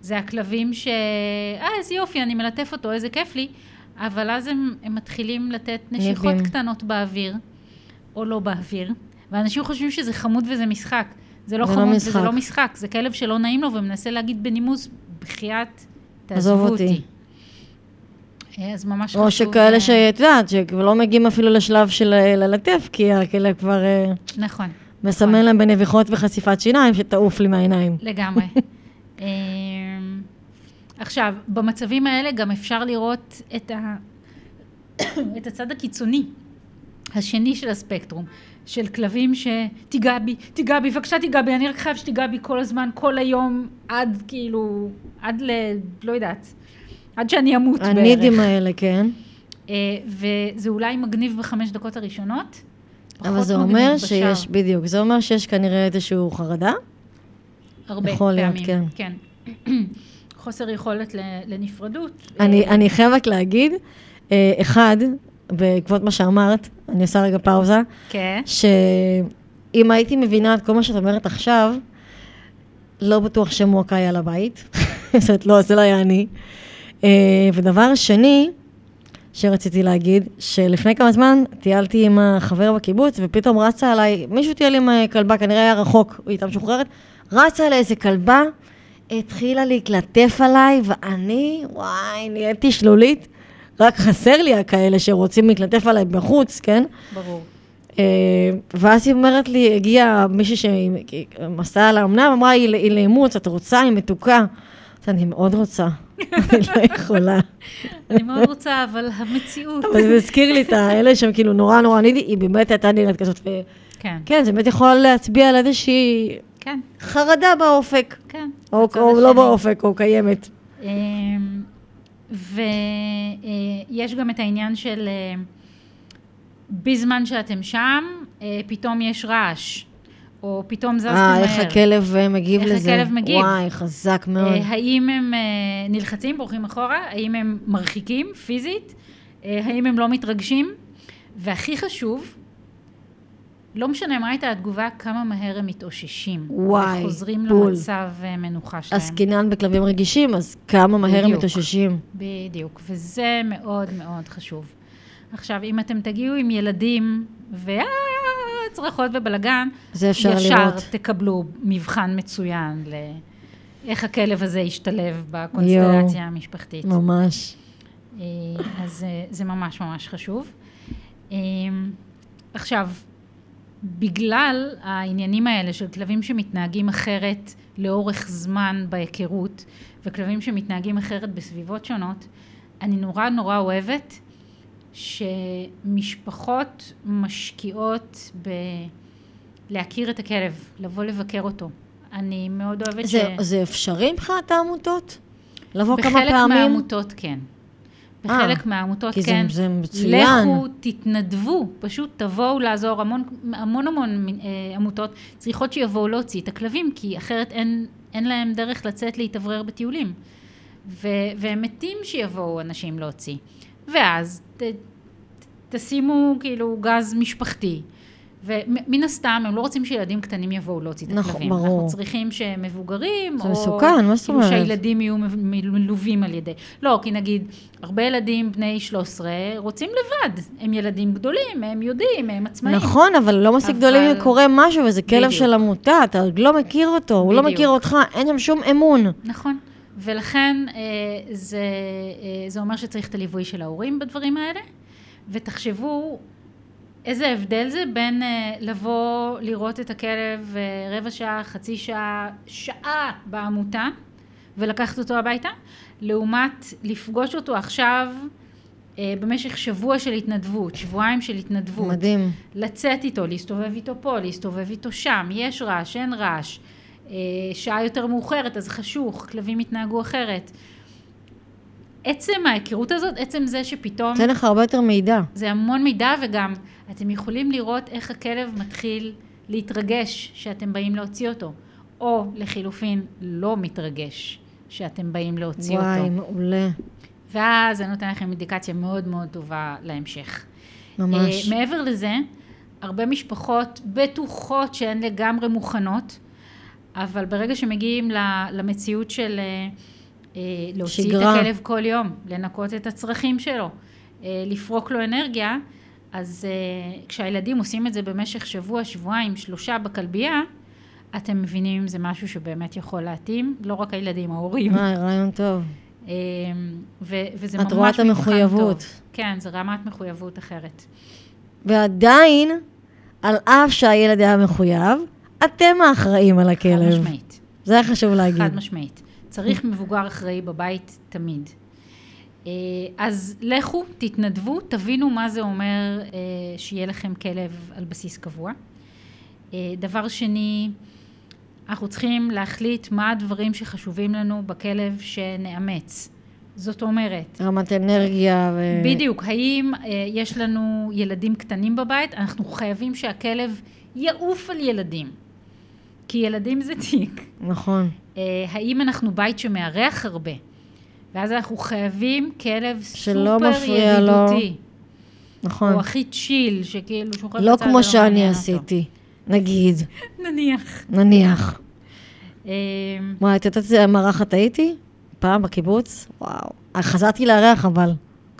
זה הכלבים ש... אה, איזה יופי, אני מלטף אותו, איזה כיף לי, אבל אז הם, הם מתחילים לתת נשיכות ניבים. קטנות באוויר, או לא באוויר, ואנשים חושבים שזה חמוד וזה משחק. זה לא זה לא חמוד משחק. וזה לא משחק, זה כלב שלא נעים לו ומנסה להגיד בנימוס, בחייאת, תעזבו אותי. אותי. אה, אז ממש חשוב... או שכאלה אה, שאת יודעת, שלא מגיעים אפילו לשלב של אה, ללטף, כי הכלב כבר נכון. מסמן להם בנביחות וחשיפת שיניים שתעוף לי מהעיניים. לגמרי. [LAUGHS] אמ, עכשיו, במצבים האלה גם אפשר לראות את, ה... [COUGHS] את הצד הקיצוני, השני של הספקטרום, של כלבים שתיגע בי, תיגע בי, בבקשה תיגע בי, אני רק חייב שתיגע בי כל הזמן, כל היום, עד כאילו, עד ל... לא יודעת, עד שאני אמות בערך. הנידים האלה, כן. אה, וזה אולי מגניב בחמש דקות הראשונות, אבל זה אומר בשאר. שיש, בדיוק, זה אומר שיש כנראה איזשהו חרדה. הרבה יכול להיות, פעמים, כן. [CLEARS THROAT] חוסר יכולת לנפרדות. אני, אה, אני חייבת להגיד, אה, אחד, בעקבות מה שאמרת, אני עושה רגע פאוזה, כן. שאם הייתי מבינה את כל מה שאת אומרת עכשיו, לא בטוח שמועקה היה לבית. [LAUGHS] זאת אומרת, לא, זה לא היה אני. אה, ודבר שני, שרציתי להגיד, שלפני כמה זמן טיילתי עם החבר בקיבוץ, ופתאום רצה עליי, מישהו טייל עם אה, כלבה, כנראה היה רחוק, היא הייתה משוחררת, רצה עליי איזה כלבה, התחילה להתלטף עליי, ואני, וואי, נהייתי שלולית. רק חסר לי הכאלה שרוצים להתלטף עליי בחוץ, כן? ברור. אה, ואז היא אומרת לי, הגיעה מישהי שמסעה על האמנם, אמרה, היא לאימוץ, את רוצה, היא מתוקה. אני מאוד רוצה, [LAUGHS] אני לא יכולה. אני מאוד רוצה, אבל המציאות... אבל זה הזכיר לי את האלה שהם כאילו נורא נורא נידי, היא באמת הייתה נראית כזאת. כן, וכן, זה באמת יכול להצביע על איזושהי כן, חרדה באופק, כן. או או לא. באופק, או קיימת. ויש גם את העניין של אה, בזמן שאתם שם, אה, פתאום יש רעש, או פתאום זזתם מהר. אה, איך הכלב אה, מגיב איך לזה. הכלב מגיב. וואי, חזק מאוד. האם הם נלחצים, בורחים אחורה? האם הם מרחיקים פיזית? האם הם לא מתרגשים? והכי חשוב, לא משנה מה הייתה התגובה, כמה מהר הם מתאוששים. וואי, וחוזרים בול. למצב אה, מנוחה שלהם. עסקינן בכלבים רגישים, אז כמה מהר הם בדיוק. מתאוששים. בדיוק, וזה מאוד מאוד חשוב. עכשיו, אם אתם תגיעו עם ילדים, ואה, צרחות ובלגן, זה אפשר ישר לראות. תקבלו מבחן מצוין לאיך הכלב הזה ישתלב בקונסטלציה יואו. המשפחתית. ממש. אה, אז אה, זה ממש ממש חשוב. עכשיו, בגלל העניינים האלה של כלבים שמתנהגים אחרת לאורך זמן בהיכרות, וכלבים שמתנהגים אחרת בסביבות שונות, אני נורא נורא אוהבת שמשפחות משקיעות ב... להכיר את הכלב, לבוא לבקר אותו. אני מאוד אוהבת ש... זה, זה אפשרי מבחינת העמותות? לבוא כמה בחלק פעמים? מהעמותות כן. בחלק אה, מהעמותות כי כן. זה מצוין. לכו, תתנדבו, פשוט תבואו לעזור. המון המון, המון אה, עמותות צריכות שיבואו להוציא את הכלבים, כי אחרת אין, אין להם דרך לצאת להתאוורר בטיולים. ו, והם מתים שיבואו אנשים להוציא. ואז ת, תשימו כאילו גז משפחתי. ומן הסתם, הם לא רוצים שילדים קטנים יבואו להוציא את נכון, הכלבים. ברור. אנחנו צריכים שמבוגרים, זה או... מסוכן, מה זאת כאילו אומרת? שהילדים יהיו מלווים על ידי. לא, כי נגיד, הרבה ילדים בני 13 רוצים לבד. הם ילדים גדולים, הם יודעים, הם עצמאים. נכון, אבל לא מספיק אבל- גדולים קורה משהו, וזה כלב בדיוק. של עמותה, אתה עוד לא מכיר אותו, הוא לא בדיוק. מכיר אותך, אין שם שום אמון. נכון. ולכן אה, זה, אה, זה אומר שצריך את הליווי של ההורים בדברים האלה, ותחשבו איזה הבדל זה בין אה, לבוא לראות את הכלב אה, רבע שעה, חצי שעה, שעה בעמותה, ולקחת אותו הביתה, לעומת לפגוש אותו עכשיו אה, במשך שבוע של התנדבות, שבועיים של התנדבות. מדהים. לצאת איתו, להסתובב איתו פה, להסתובב איתו שם, יש רעש, אין רעש, אה, שעה יותר מאוחרת, אז חשוך, כלבים יתנהגו אחרת. עצם ההיכרות הזאת, עצם זה שפתאום... נותן לך הרבה יותר מידע. זה המון מידע, וגם אתם יכולים לראות איך הכלב מתחיל להתרגש שאתם באים להוציא אותו, או לחילופין, לא מתרגש שאתם באים להוציא וואי, אותו. מעולה. ואז זה נותן לכם אינדיקציה מאוד מאוד טובה להמשך. ממש. Uh, מעבר לזה, הרבה משפחות בטוחות שהן לגמרי מוכנות, אבל ברגע שמגיעים למציאות של uh, להוציא שגרה. את הכלב כל יום, לנקות את הצרכים שלו, uh, לפרוק לו אנרגיה, אז uh, כשהילדים עושים את זה במשך שבוע, שבועיים, שלושה בכלבייה, אתם מבינים אם זה משהו שבאמת יכול להתאים, לא רק הילדים, ההורים. וואי, רעיון טוב. [LAUGHS] אה, ו- וזה את ממש רואה את מבחן המחויבות. טוב. כן, זה רמת מחויבות אחרת. ועדיין, על אף שהילד היה מחויב, אתם האחראים על חד הכלב. משמעית. זה היה חשוב להגיד. חד משמעית. צריך מבוגר אחראי בבית תמיד. אה, אז לכו, תתנדבו, תבינו מה זה אומר אה, שיהיה לכם כלב על בסיס קבוע. אה, דבר שני, אנחנו צריכים להחליט מה הדברים שחשובים לנו בכלב שנאמץ. זאת אומרת, רמת אנרגיה ו... בדיוק, האם אה, יש לנו ילדים קטנים בבית? אנחנו חייבים שהכלב יעוף על ילדים. כי ילדים זה תיק. נכון. אה, האם אנחנו בית שמארח הרבה? ואז אנחנו חייבים כלב שלא סופר מפריע לו. ידידותי. נכון. או הכי צ'יל, שכאילו שהוא לא בצד כמו ולא שאני מעניין אותו. עשיתי, נגיד, [LAUGHS] נניח. נניח. אה, וואי, את יודעת איזה מארחת הייתי? פעם בקיבוץ? וואו. חזרתי לארח אבל,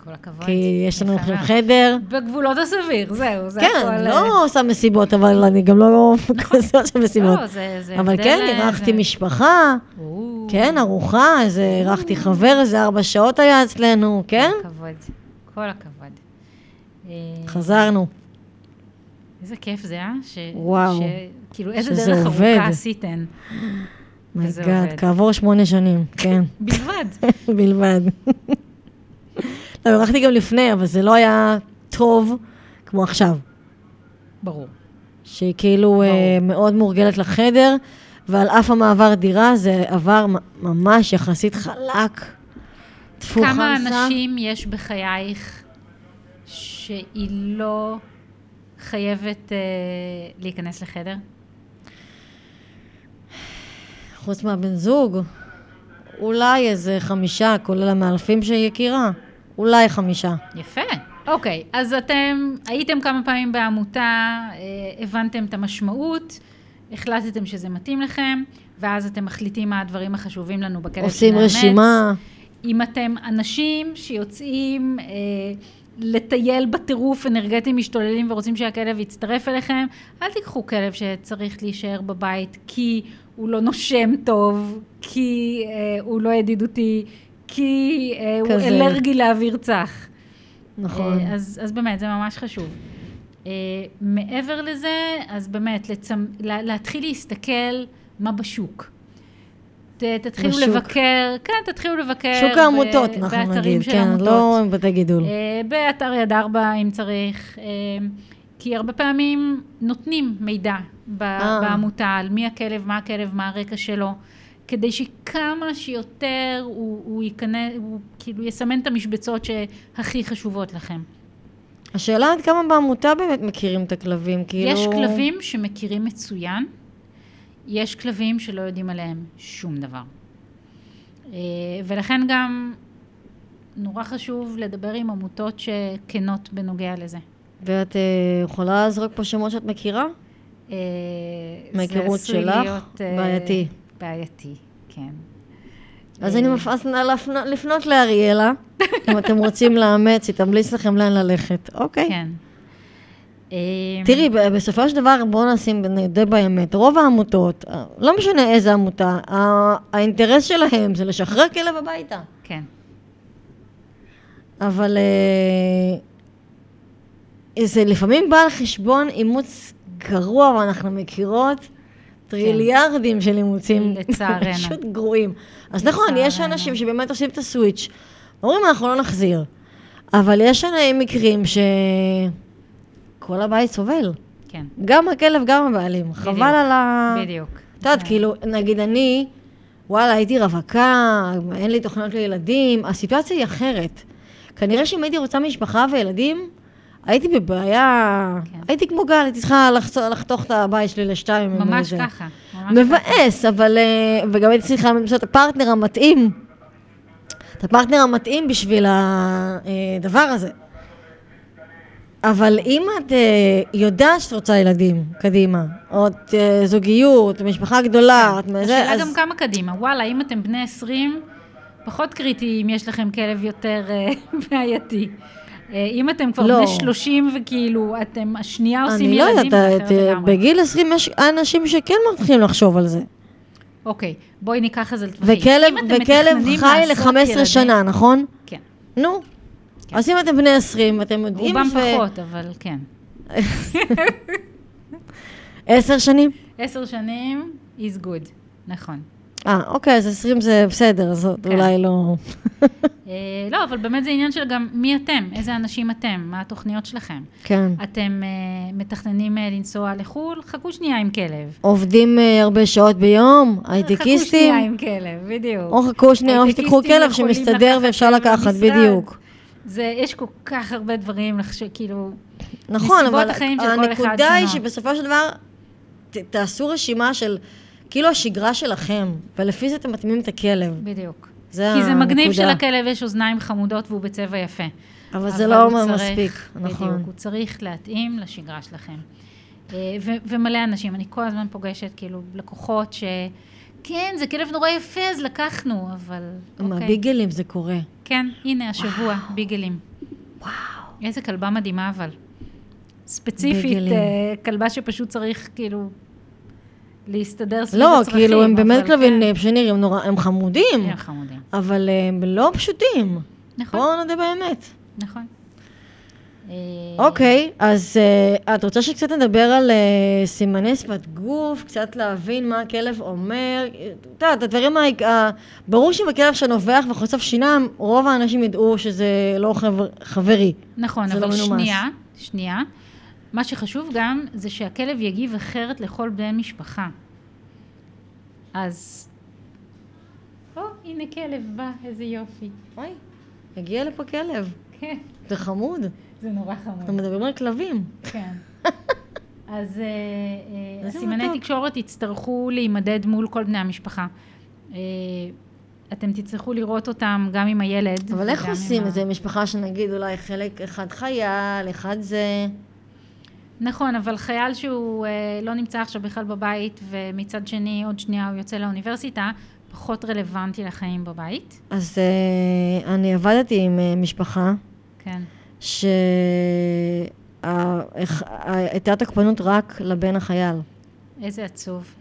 כל הכבוד. כי יש לנו עכשיו. חדר. בגבולות הסביר, זהו, זה כן, הכל. אה, לא עושה מסיבות, אבל אני גם לא כזה עושה מסיבות. לא, זה, זה אבל כן, אה, אירחתי זה- משפחה, כן, ארוחה, איזה, אירחתי חבר, איזה ארבע שעות היה אצלנו, כן? כל הכבוד. כל הכבוד. אה, חזרנו. איזה כיף זה, אה? ש... וואו. ש... כאילו, איזה דרך עובד. ארוכה עשיתן. my God, עובד. כעבור שמונה שנים, כן, [LAUGHS] בלבד. [LAUGHS] בלבד. לא, אירחתי גם לפני, אבל זה לא היה טוב כמו עכשיו. ברור. שהיא כאילו אה, מאוד מורגלת לחדר, ועל אף המעבר דירה זה עבר ממש יחסית חלק. כמה. אנשים יש בחייך שהיא לא חייבת אה, להיכנס לחדר? חוץ מהבן זוג, אולי איזה חמישה, כולל המאלפים שהיא הכירה. אולי חמישה. יפה. אוקיי, אז אתם הייתם כמה פעמים בעמותה, אה, הבנתם את המשמעות, החלטתם שזה מתאים לכם, ואז אתם מחליטים מה הדברים החשובים לנו בכלב עושים שנאמץ. רשימה. אם אתם אנשים שיוצאים אה, לטייל בטירוף אנרגטיים משתוללים ורוצים שהכלב יצטרף אליכם, אל תיקחו כלב שצריך להישאר בבית כי הוא לא נושם טוב, כי אה, הוא לא ידידותי, כי אה, הוא כזה. אלרגי לאוויר צח. נכון. אה, אז, אז באמת, זה ממש חשוב. אה, מעבר לזה, אז באמת, לצמ... לה- להתחיל להסתכל מה בשוק. תתחילו בשוק. לבקר, כן, תתחילו לבקר. שוק ב- העמותות, אנחנו באתרים נגיד, כן, עמותות. לא עם בתי גידול. באתר יד ארבע, אם צריך. כי הרבה פעמים נותנים מידע ב-. בעמותה על מי הכלב, מה הכלב, מה הרקע שלו, כדי שכמה שיותר הוא, הוא ייכנס, הוא כאילו יסמן את המשבצות שהכי חשובות לכם. השאלה עד כמה בעמותה באמת מכירים את הכלבים, כאילו... יש כלבים שמכירים מצוין, יש כלבים שלא יודעים עליהם שום דבר. אה, ולכן גם נורא חשוב לדבר עם עמותות שכנות בנוגע לזה. ואת אה, יכולה לזרוק פה שמות שאת מכירה? אה, מההיכרות עשוי שלך? בעייתי. בעייתי, כן. אז אה, אני מפנה לפנות- לפנות לאריאלה, [LAUGHS] אם אתם רוצים לאמץ, היא תמליץ לכם לאן ללכת. אוקיי. כן. אה, תראי, בסופו של דבר, בואו נשים די באמת, רוב העמותות, אה, לא משנה איזה עמותה, האינטרס שלהם זה לשחרר כלב הביתה. כן, אבל אה, זה לפעמים בא על חשבון אימוץ גרוע, ואנחנו מכירות טריליארדים של אימוצים לצערנו. [LAUGHS] פשוט גרועים. אז נכון, יש. אנשים שבאמת עושים את הסוויץ', אומרים, אנחנו לא נחזיר. אבל יש מקרים שכל הבית סובל. כן, גם הכלב, גם הבעלים. חבל על ה... בדיוק. את יודעת, כאילו, נגיד אני, וואלה, הייתי רווקה, אין לי תוכניות לילדים, הסיטואציה היא אחרת. כנראה שאם הייתי רוצה משפחה וילדים, הייתי בבעיה, כן. הייתי כמו גל, הייתי צריכה לחצ- לחתוך את הבית שלי לשתיים. ממש וזה. ככה. ממש ככה. מבאס, אבל... אה, וגם הייתי צריכה למצוא את הפרטנר המתאים. את הפרטנר המתאים בשביל הדבר הזה. אבל אם את אה, יודעת שאת רוצה ילדים, קדימה, או את אה, זוגיות, משפחה גדולה, את מזה, השאלה אז... גם כמה קדימה. וואלה, אם אתם בני 20, פחות קריטי אם יש לכם כלב יותר אה, [LAUGHS] בעייתי. אה, אם אתם כבר לא. בני 30 וכאילו, אתם השנייה עושים אני לא ילדים, יודעת, אחרת אה, לגמרי. בגיל 20 יש אנשים שכן מתחילים לחשוב על זה. אוקיי, בואי ניקח את זה לטווחים. וכלב, וכלב חי לעשות ל-15 ילדים- שנה, נכון? כן. נו. אז אם אתם בני 20, אתם יודעים רובם ש... פחות, אבל כן. [LAUGHS] עשר שנים? עשר שנים is good, נכון. אה, אוקיי, אז 20 זה בסדר, אז כן. אולי לא... אה, לא, אבל באמת זה עניין של גם מי אתם, איזה אנשים אתם, מה התוכניות שלכם. כן. אתם אה, מתכננים אה, לנסוע לחו"ל? חכו שנייה עם כלב. עובדים אה, הרבה שעות ביום, חכו הייטקיסטים, שנייה עם כלב, בדיוק. או חכו שנייה, או שתיקחו כלב שמסתדר ואפשר לקחת. בדיוק. זה, יש כל כך הרבה דברים, כאילו, נכון, אבל החיים של כל אחד הנקודה היא. שבסופו של דבר, ת- תעשו רשימה של כאילו השגרה שלכם, ולפי זה אתם מתאימים את הכלב. בדיוק. זה כי זה מגניב הנקודה. שלכלב יש אוזניים חמודות והוא בצבע יפה. אבל זה אבל לא הוא אומר צריך- מספיק, בדיוק, נכון. הוא צריך להתאים לשגרה שלכם. אה, ו- ומלא אנשים, אני כל הזמן פוגשת כאילו לקוחות ש... כן, זה כלב נורא יפה, אז לקחנו, אבל... עם אוקיי. הביגלים זה קורה. כן, הנה, השבוע, ביגלים. וואו. איזה כלבה מדהימה, אבל. ספציפית, ביגלים. אה, כלבה שפשוט צריך, כאילו, להסתדר סביב לא, הצרכים. כאילו, הם באמת אבל כלבים כן, שנראים נורא, הם חמודים, הם חמודים. אבל הם לא פשוטים. נכון, בואו נודה באמת. נכון. אה, אוקיי, אז uh, את רוצה שקצת נדבר על uh, סימני שפת גוף, קצת להבין מה הכלב אומר? את יודעת, הדברים, ה... ה- ברור שאם הכלב שנובח וחושף שיניים, רוב האנשים ידעו שזה לא חבר... חברי. נכון, זה אבל לא. שנייה, שנייה. מה שחשוב גם, זה שהכלב יגיב אחרת לכל בני משפחה. אז... או, הנה כלב בא, איזה יופי. אוי, הגיע לפה כלב, כן, זה חמוד. זה נורא אנחנו חמוד. מדברים על כלבים. כן. [LAUGHS] אז אה, אה, הסימני מתוק. תקשורת יצטרכו להימדד מול כל בני המשפחה. אה, אתם תצטרכו לראות אותם גם עם הילד. אבל איך עושים עם את זה? משפחה שנגיד אולי חלק אחד חייל, אחד זה... נכון, אבל חייל שהוא אה, לא נמצא עכשיו בכלל בבית, ומצד שני, עוד שנייה הוא יוצא לאוניברסיטה, פחות רלוונטי לחיים בבית. אז uh, אני עבדתי עם uh, משפחה כן. שהייתה תוקפנות רק לבן החייל. איזה עצוב.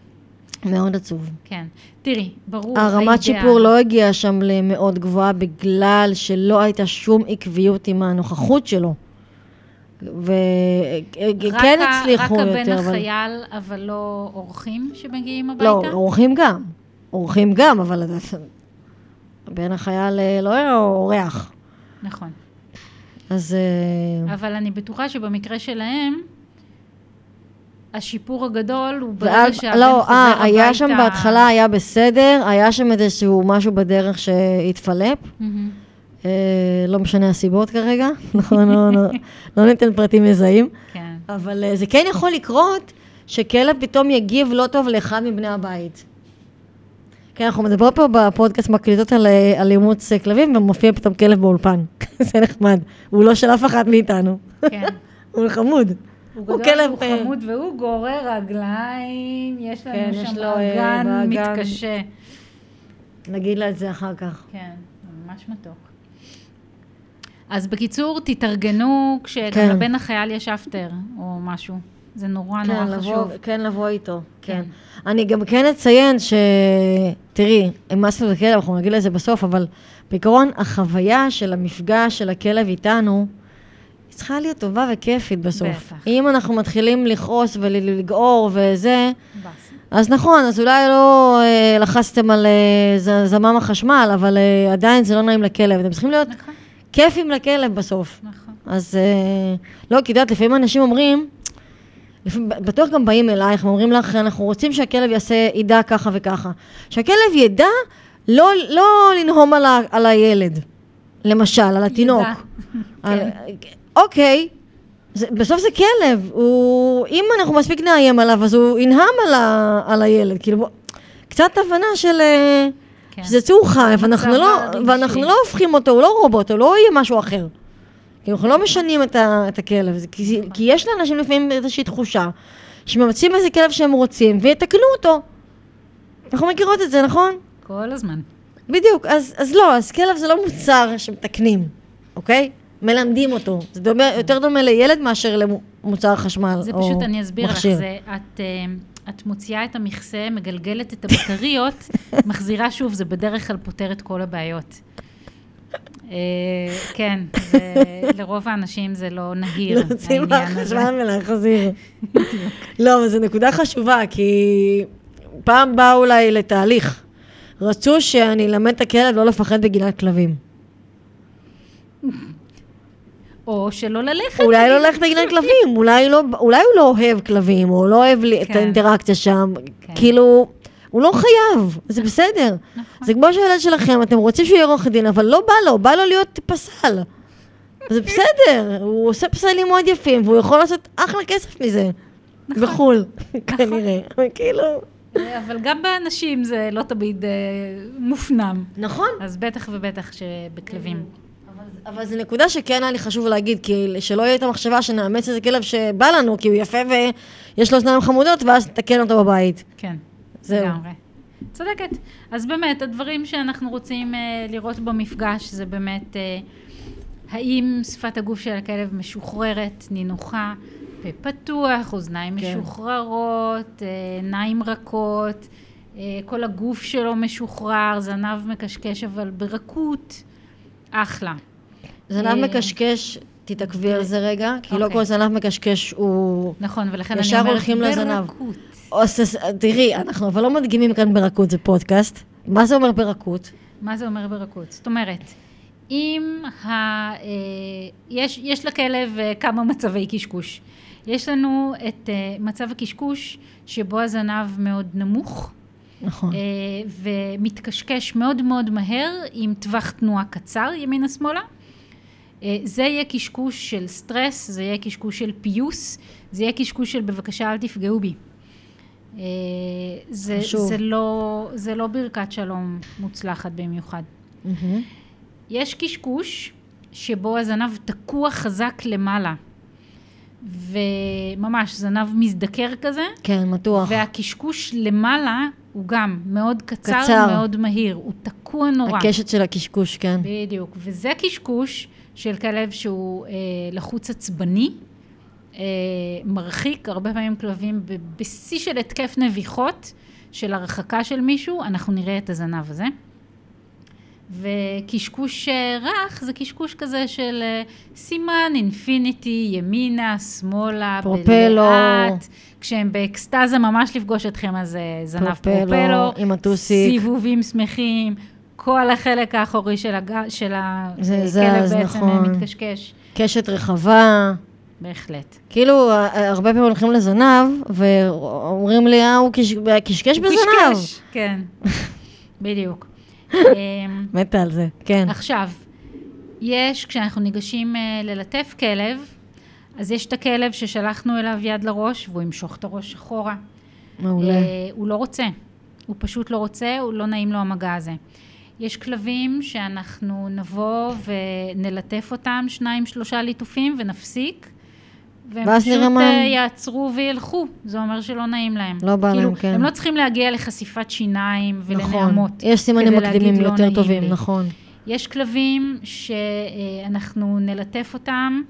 מאוד עצוב. כן. תראי, ברור, הרמת שיפור לא הגיעה שם למאוד גבוהה בגלל שלא הייתה שום עקביות עם הנוכחות שלו. וכן רק ה- הצליחו רק הבן יותר, אבל... החייל, אבל לא אורחים שמגיעים הביתה? לא, אורחים גם. אורחים גם, אבל הבן החייל אה, לא היה אורח. נכון. אז אה, אבל אני בטוחה שבמקרה שלהם, השיפור הגדול הוא ברגע שהבן לא, חוזר אה, הביתה. היה שם בהתחלה, היה בסדר, היה שם איזשהו משהו בדרך שהתפלפ. מהמם. אה, לא משנה הסיבות כרגע, נכון, [LAUGHS] לא, ניתן פרטים מזהים. כן. אבל אה, זה כן יכול לקרות שכלב פתאום יגיב לא טוב לאחד מבני הבית. כן, אנחנו מדברות פה בפודקאסט מקליטות על, אה, על אימוץ כלבים, ומופיע פתאום כלב באולפן. [LAUGHS] זה נחמד. הוא לא של אף אחד מאיתנו. כן. [LAUGHS] הוא חמוד. הוא הוא גדול, כלב, הוא חמוד והוא גורר רגליים, יש לנו כן, יש שם לו, אגן. מתקשה. נגיד לה את זה אחר כך. כן, ממש מתוק. אז בקיצור, תתארגנו כשגם כן. לבן החייל יש אפטר או משהו. זה נורא כן, נורא לבוא, חשוב. כן, לבוא איתו, כן. כן. אני גם כן אציין ש... תראי, המסנו את הכלב, אנחנו נגיד לזה בסוף, אבל בעיקרון החוויה של המפגש של הכלב איתנו, היא צריכה להיות טובה וכיפית בסוף. בטח. אם אנחנו מתחילים לכעוס ולגעור וזה, בס. אז נכון, אז אולי לא אה, לחצתם על אה, זמם החשמל, אבל אה, עדיין זה לא נעים לכלב. אתם צריכים להיות נכון, כיפים לכלב בסוף. נכון. אז אה, לא, כי את יודעת, לפעמים אנשים אומרים, לפעמים- בטוח גם באים אלייך ואומרים לך, אנחנו רוצים שהכלב יעשה, ידע ככה וככה. שהכלב ידע לא, לא לנהום על, ה, על הילד, למשל, על התינוק. [LAUGHS] על, אוקיי, זה, בסוף זה כלב, הוא, אם אנחנו מספיק נאיים עליו, אז הוא ינהם על, ה, על הילד, כאילו, קצת הבנה של... אה, כן. שזה צור חי, ואנחנו לא. ואנחנו לא הופכים אותו, הוא לא רובוט, הוא לא יהיה משהו אחר. כי אנחנו לא משנים את, ה, את הכלב, זה, כי, כי יש לאנשים לפעמים איזושהי תחושה שממצאים איזה כלב שהם רוצים ויתקנו אותו. אנחנו מכירות את זה, נכון? כל הזמן. בדיוק, אז, אז לא, אז כלב זה לא מוצר שמתקנים, אוקיי? מלמדים אותו. זה דומה, יותר דומה לילד מאשר למוצר חשמל זה או פשוט, אני אסביר לך, מכשיר. זה, את, אה, את מוציאה את המכסה, מגלגלת את הבטריות, [LAUGHS] מחזירה שוב, זה בדרך כלל פותר את כל הבעיות. אה, כן, לרוב האנשים זה לא נהיר, להוציא העניין הזה. מהחשמל ולהחזיר. לא, אבל זו נקודה חשובה, כי פעם באו אולי לתהליך. רצו שאני אלמד את הכלב לא לפחד בגינת כלבים. או שלא ללכת. אולי לא ללכת לגינת כלבים, אולי, לא, אולי הוא לא אוהב כלבים, או לא אוהב לי את כן. האינטראקציה שם. כן. כאילו, הוא לא חייב, זה בסדר. נכון. זה כמו שהילד שלכם, אתם רוצים שהוא יהיה עורך דין, אבל לא בא לו, בא לו להיות פסל. זה בסדר, הוא עושה פסלים מאוד יפים, והוא יכול לעשות אחלה כסף מזה. נכון. בחו"ל, [LAUGHS] כנראה. כאילו... אבל גם באנשים זה לא תמיד אה, מופנם. נכון. אז בטח ובטח שבכלבים. אבל, זו נקודה שכן היה לי חשוב להגיד, כי שלא יהיה את המחשבה שנאמץ איזה כלב שבא לנו, כי הוא יפה ויש לו אוזניים חמודות, ואז נתקן אותו בבית. כן, זהו. לגמרי. צודקת. אז באמת, הדברים שאנחנו רוצים אה, לראות במפגש זה באמת אה, האם שפת הגוף של הכלב משוחררת, נינוחה, פה פתוח, אוזניים כן. משוחררות, אה, עיניים רכות, אה, כל הגוף שלו משוחרר, זנב מקשקש אבל ברכות. אחלה. זנב מקשקש, תתעכבי על זה רגע, כי לא אוקיי. כל זנב מקשקש הוא... נכון, ולכן אני אומרת. ברכות. תראי, אנחנו אבל לא מדגימים כאן ברכות, זה פודקאסט. מה זה אומר ברכות? מה זה אומר ברכות? זאת אומרת, אם ה... אה, יש, יש לכלב אה, כמה מצבי קשקוש. יש לנו את אה, מצב הקשקוש שבו הזנב מאוד נמוך נכון. ומתקשקש מאוד מאוד מהר עם טווח תנועה קצר ימינה-שמאלה. אה, זה יהיה קשקוש של סטרס, זה יהיה קשקוש של פיוס, זה יהיה קשקוש של בבקשה אל תפגעו בי. אה, זה. זה, לא, זה לא ברכת שלום מוצלחת במיוחד. מהמם. יש קשקוש שבו הזנב תקוע חזק למעלה, וממש זנב מזדקר כזה, כן, מתוח. והקשקוש למעלה הוא גם מאוד קצר, קצר. מאוד מהיר, הוא תקוע נורא. הקשת של הקשקוש, כן. בדיוק, וזה קשקוש של כלב שהוא אה, לחוץ עצבני, אה, מרחיק, הרבה פעמים כלבים בשיא של התקף נביחות, של הרחקה של מישהו, אנחנו נראה את הזנב הזה. וקשקוש אה, רך זה קשקוש כזה של אה, סימן, אינפיניטי, ימינה, שמאלה, פרופלו. בלאט. כשהם באקסטזה ממש לפגוש אתכם, אז אה, זנב פרופלו, פרופלו, עם הטוסיק. סיבובים שמחים, כל החלק האחורי של, הג... של הכלב בעצם נכון. אה, מתקשקש. קשת רחבה. בהחלט. כאילו, אה, הרבה פעמים הולכים לזנב, ואומרים לי, אה, הוא קש- קשקש הוא בזנב. קשקש, כן, [LAUGHS] בדיוק. אמ, מתה על זה, כן. עכשיו, יש, כשאנחנו ניגשים אה, ללטף כלב, אז יש את הכלב ששלחנו אליו יד לראש, והוא ימשוך את הראש אחורה. מעולה. אה, הוא לא רוצה. הוא פשוט לא רוצה, הוא לא נעים לו המגע הזה. יש כלבים שאנחנו נבוא ונלטף אותם שניים, שלושה ליטופים ונפסיק. והם פשוט מה אה, יעצרו וילכו, זה אומר שלא נעים להם. לא בא כאילו, להם, כן. הם לא צריכים להגיע לחשיפת שיניים נכון. ולנעמות. יש סימנים מקדימים "לא יותר טובים, לי". נכון. יש כלבים שאנחנו נלטף אותם,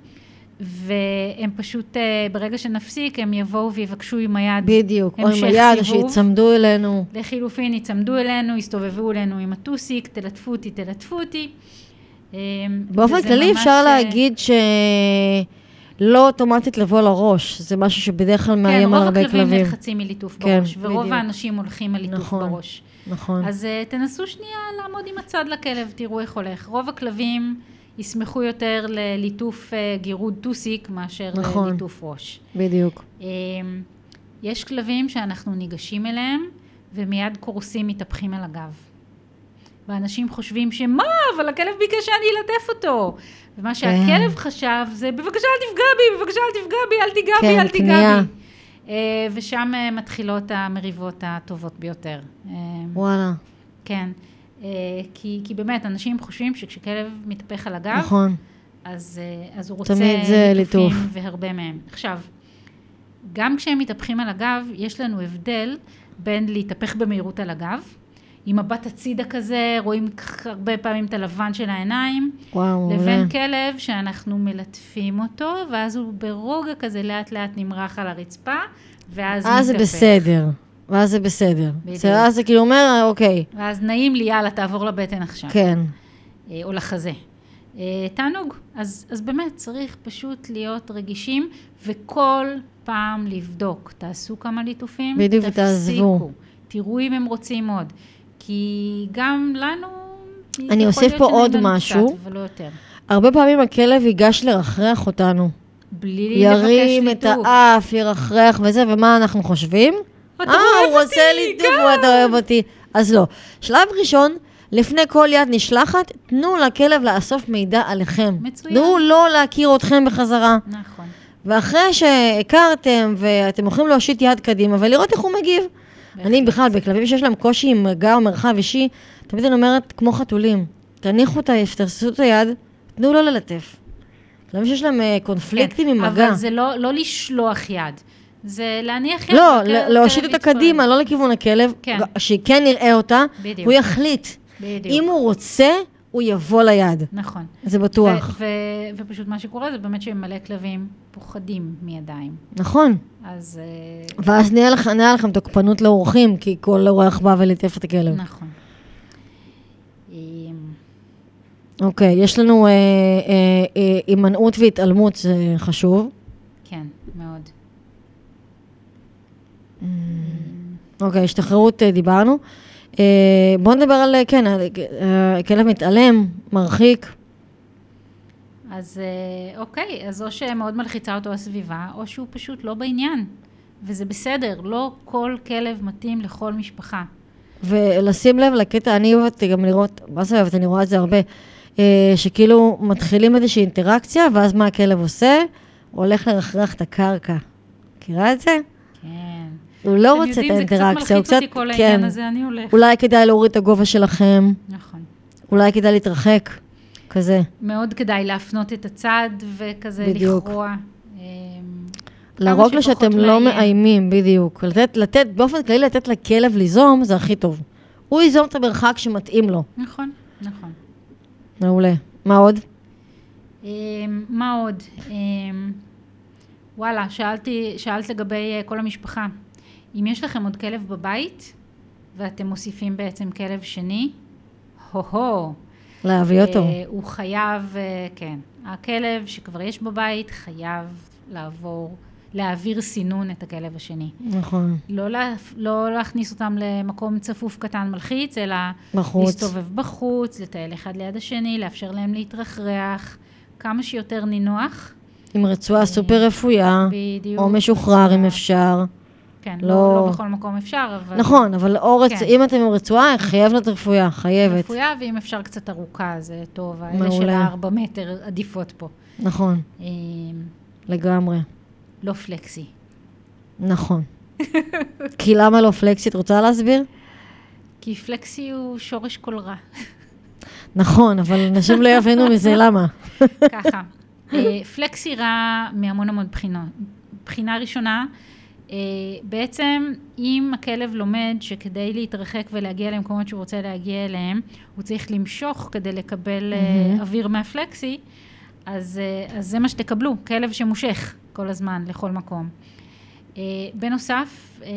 והם פשוט, אה, ברגע שנפסיק, הם יבואו ויבקשו עם היד בדיוק. או עם היד. שיצמדו אלינו. לחילופין, יצמדו אלינו, יסתובבו אלינו עם הטוסיק, תלטפו אותי, תלטפו אותי. אה, באופן כללי ממש, אפשר אה, להגיד שלא אוטומטית לבוא לראש, זה משהו שבדרך כלל מאיים על כן, הרבה רוב הכלבים כלבים. נלחצים מליטוף כן, בראש, ורוב בדיוק. האנשים הולכים על ליטוף נכון. בראש. נכון. אז uh, תנסו שנייה לעמוד עם הצד לכלב, תראו איך הולך. רוב הכלבים ישמחו יותר לליטוף אה, גירוד טוסיק מאשר נכון. לליטוף ראש. בדיוק. אמ, יש כלבים שאנחנו ניגשים אליהם ומיד קורסים מתהפכים על הגב. ואנשים חושבים שמה, אבל הכלב ביקש שאני אלטף אותו. ומה שהכלב חשב זה, בבקשה אל תפגע בי, בבקשה אל תפגע בי, אל תיגע בי, כן, אל תיגע. בי. אה, ושם אה, מתחילות המריבות הטובות ביותר. אה, וואלה, כן. אה, כי, כי באמת, אנשים חושבים שכשכלב מתהפך על הגב, נכון. אז, אה, אז הוא רוצה תמיד זה ליטופים ליטוף. והרבה מהם. עכשיו, גם כשהם מתהפכים על הגב, יש לנו הבדל בין להתהפך במהירות על הגב, עם מבט הצידה כזה, רואים הרבה פעמים את הלבן של העיניים, וואו. לבין כלב שאנחנו מלטפים אותו, ואז הוא ברוגע כזה לאט לאט נמרח על הרצפה, ואז אז זה מתהפך. בסדר. ואז זה בסדר. בדיוק. בסדר, אז זה כאילו אומר, אוקיי, ואז נעים לי, יאללה, תעבור לבטן עכשיו. כן. אה, או לחזה. אה, תענוג. אז, אז באמת צריך פשוט להיות רגישים וכל פעם לבדוק. תעשו כמה ליטופים, בדיוק, תפסיקו. ותעזבו. תראו אם הם רוצים עוד. כי גם לנו... אני אוסיף פה עוד משהו. קצת, אבל לא יותר. הרבה פעמים הכלב ייגש לרחרח אותנו. בלי לבקש ירים את ליטוף. האף, ירחרח וזה, ומה אנחנו חושבים? אתה אה, אוהב הוא רוצה אותי, הוא אתה אוהב אותי. אז לא. שלב ראשון, לפני כל יד נשלחת, תנו לכלב לאסוף מידע עליכם. מצוין. תנו לו להכיר אתכם בחזרה. נכון. ואחרי שהכרתם, ואתם יכולים להושיט יד קדימה ולראות איך הוא מגיב. אני בכלל, בכלבים שיש להם קושי עם מגע או מרחב אישי, תמיד אני אומרת, כמו חתולים, תניחו את ה... תעשו את היד, תנו לו ללטף. כלבים שיש להם אה, קונפליקטים עם כן, מגע. אבל זה לא, לא לשלוח יד. זה להניח. לא, להושיט אותה. קדימה, לא לכיוון הכלב, כן. שכן יראה אותה, בדיוק. הוא יחליט. בדיוק. אם הוא רוצה, הוא יבוא ליד. נכון. זה בטוח. ו- ו- ופשוט מה שקורה זה באמת שמלא כלבים פוחדים מידיים. נכון. אז אה, ואז נהיה לך- נהיה לכם תוקפנות לאורחים, כי כל אורח בא וליטף את הכלב. נכון. אמ, אוקיי, יש לנו אה, אה, אה, הימנעות והתעלמות, זה חשוב. כן, מאוד. אוקיי, השתחררות אה, דיברנו. אה, בואו נדבר על, אה, כן, אה, כלב מתעלם, מרחיק. אז אה, אוקיי, אז או שמאוד מלחיצה אותו הסביבה, או שהוא פשוט לא בעניין. וזה בסדר, לא כל כלב מתאים לכל משפחה. ולשים לב לקטע, אני אוהבת גם לראות, מה זה אוהבת, אני רואה את זה הרבה, אה, שכאילו מתחילים איזושהי אינטראקציה, ואז מה הכלב עושה? הוא הולך לרחרח את הקרקע. מכירה את זה? כן. הוא לא אתם רוצה את יודעים, האינטראקציה, זה הוא קצת קצת, מלחיץ אותי כל כן. העניין הזה, אני הולך. אולי כדאי להוריד את הגובה שלכם, נכון. אולי כדאי להתרחק, כזה. מאוד כדאי להפנות את הצד וכזה בדיוק. לכרוע. אמ, להרוג לו שאתם לא. מאיימים, בדיוק. לתת, לתת, באופן כללי לתת לכלב ליזום, זה הכי טוב. הוא ייזום את המרחק שמתאים לו. נכון, נכון. מעולה. מה עוד? אמ, מה עוד? אמ, וואלה, שאלתי, שאלת לגבי אה, כל המשפחה. אם יש לכם עוד כלב בבית, ואתם מוסיפים בעצם כלב שני, הו-הו. להביא אותו. אה, הוא חייב, אה, כן. הכלב שכבר יש בבית חייב לעבור, להעביר סינון את הכלב השני. נכון. לא, לה, לא להכניס אותם למקום צפוף קטן מלחיץ, אלא בחוץ. להסתובב בחוץ, לטייל אחד ליד השני, לאפשר להם להתרחרח, כמה שיותר נינוח. עם רצועה סופר רפויה, בדיוק. או משוחרר אם אפשר. כן, לא- לא, לא בכל מקום אפשר, אבל... נכון, אבל או רצ... כן. אם אתם עם רצועה, חייב להיות רפויה, חייבת. רפויה, ואם אפשר קצת ארוכה, זה טוב. האלה של מעולה. הארבע מטר עדיפות פה. נכון, אמ, לגמרי. לא פלקסי. נכון. [LAUGHS] כי למה לא פלקסית? רוצה להסביר? כי פלקסי הוא שורש כל רע. נכון, אבל אנשים לא יבינו מזה [LAUGHS] למה. ככה, אה, פלקסי רע מהמון המון בחינות. בחינה ראשונה, בעצם אם הכלב לומד שכדי להתרחק ולהגיע למקומות שהוא רוצה להגיע אליהם, הוא צריך למשוך כדי לקבל אה, מהמם. אוויר מהפלקסי, אז, אה, אז זה מה שתקבלו, כלב שמושך כל הזמן לכל מקום. אה, בנוסף, אה,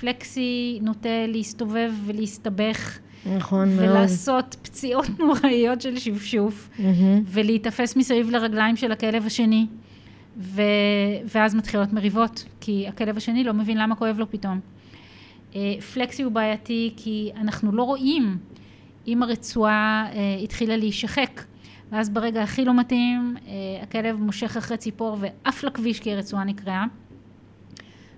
פלקסי נוטה להסתובב ולהסתבך נכון מאוד. ולעשות פציעות [LAUGHS] נוראיות של שפשוף. מהמם. ולהיתפס מסביב לרגליים של הכלב השני, ו... ואז מתחילות מריבות, כי הכלב השני לא מבין למה כואב לו פתאום. אה, פלקסי הוא בעייתי כי אנחנו לא רואים אם הרצועה אה, התחילה להישחק, ואז ברגע הכי לא מתאים, אה, הכלב מושך אחרי ציפור ועף לכביש כי הרצועה נקרעה.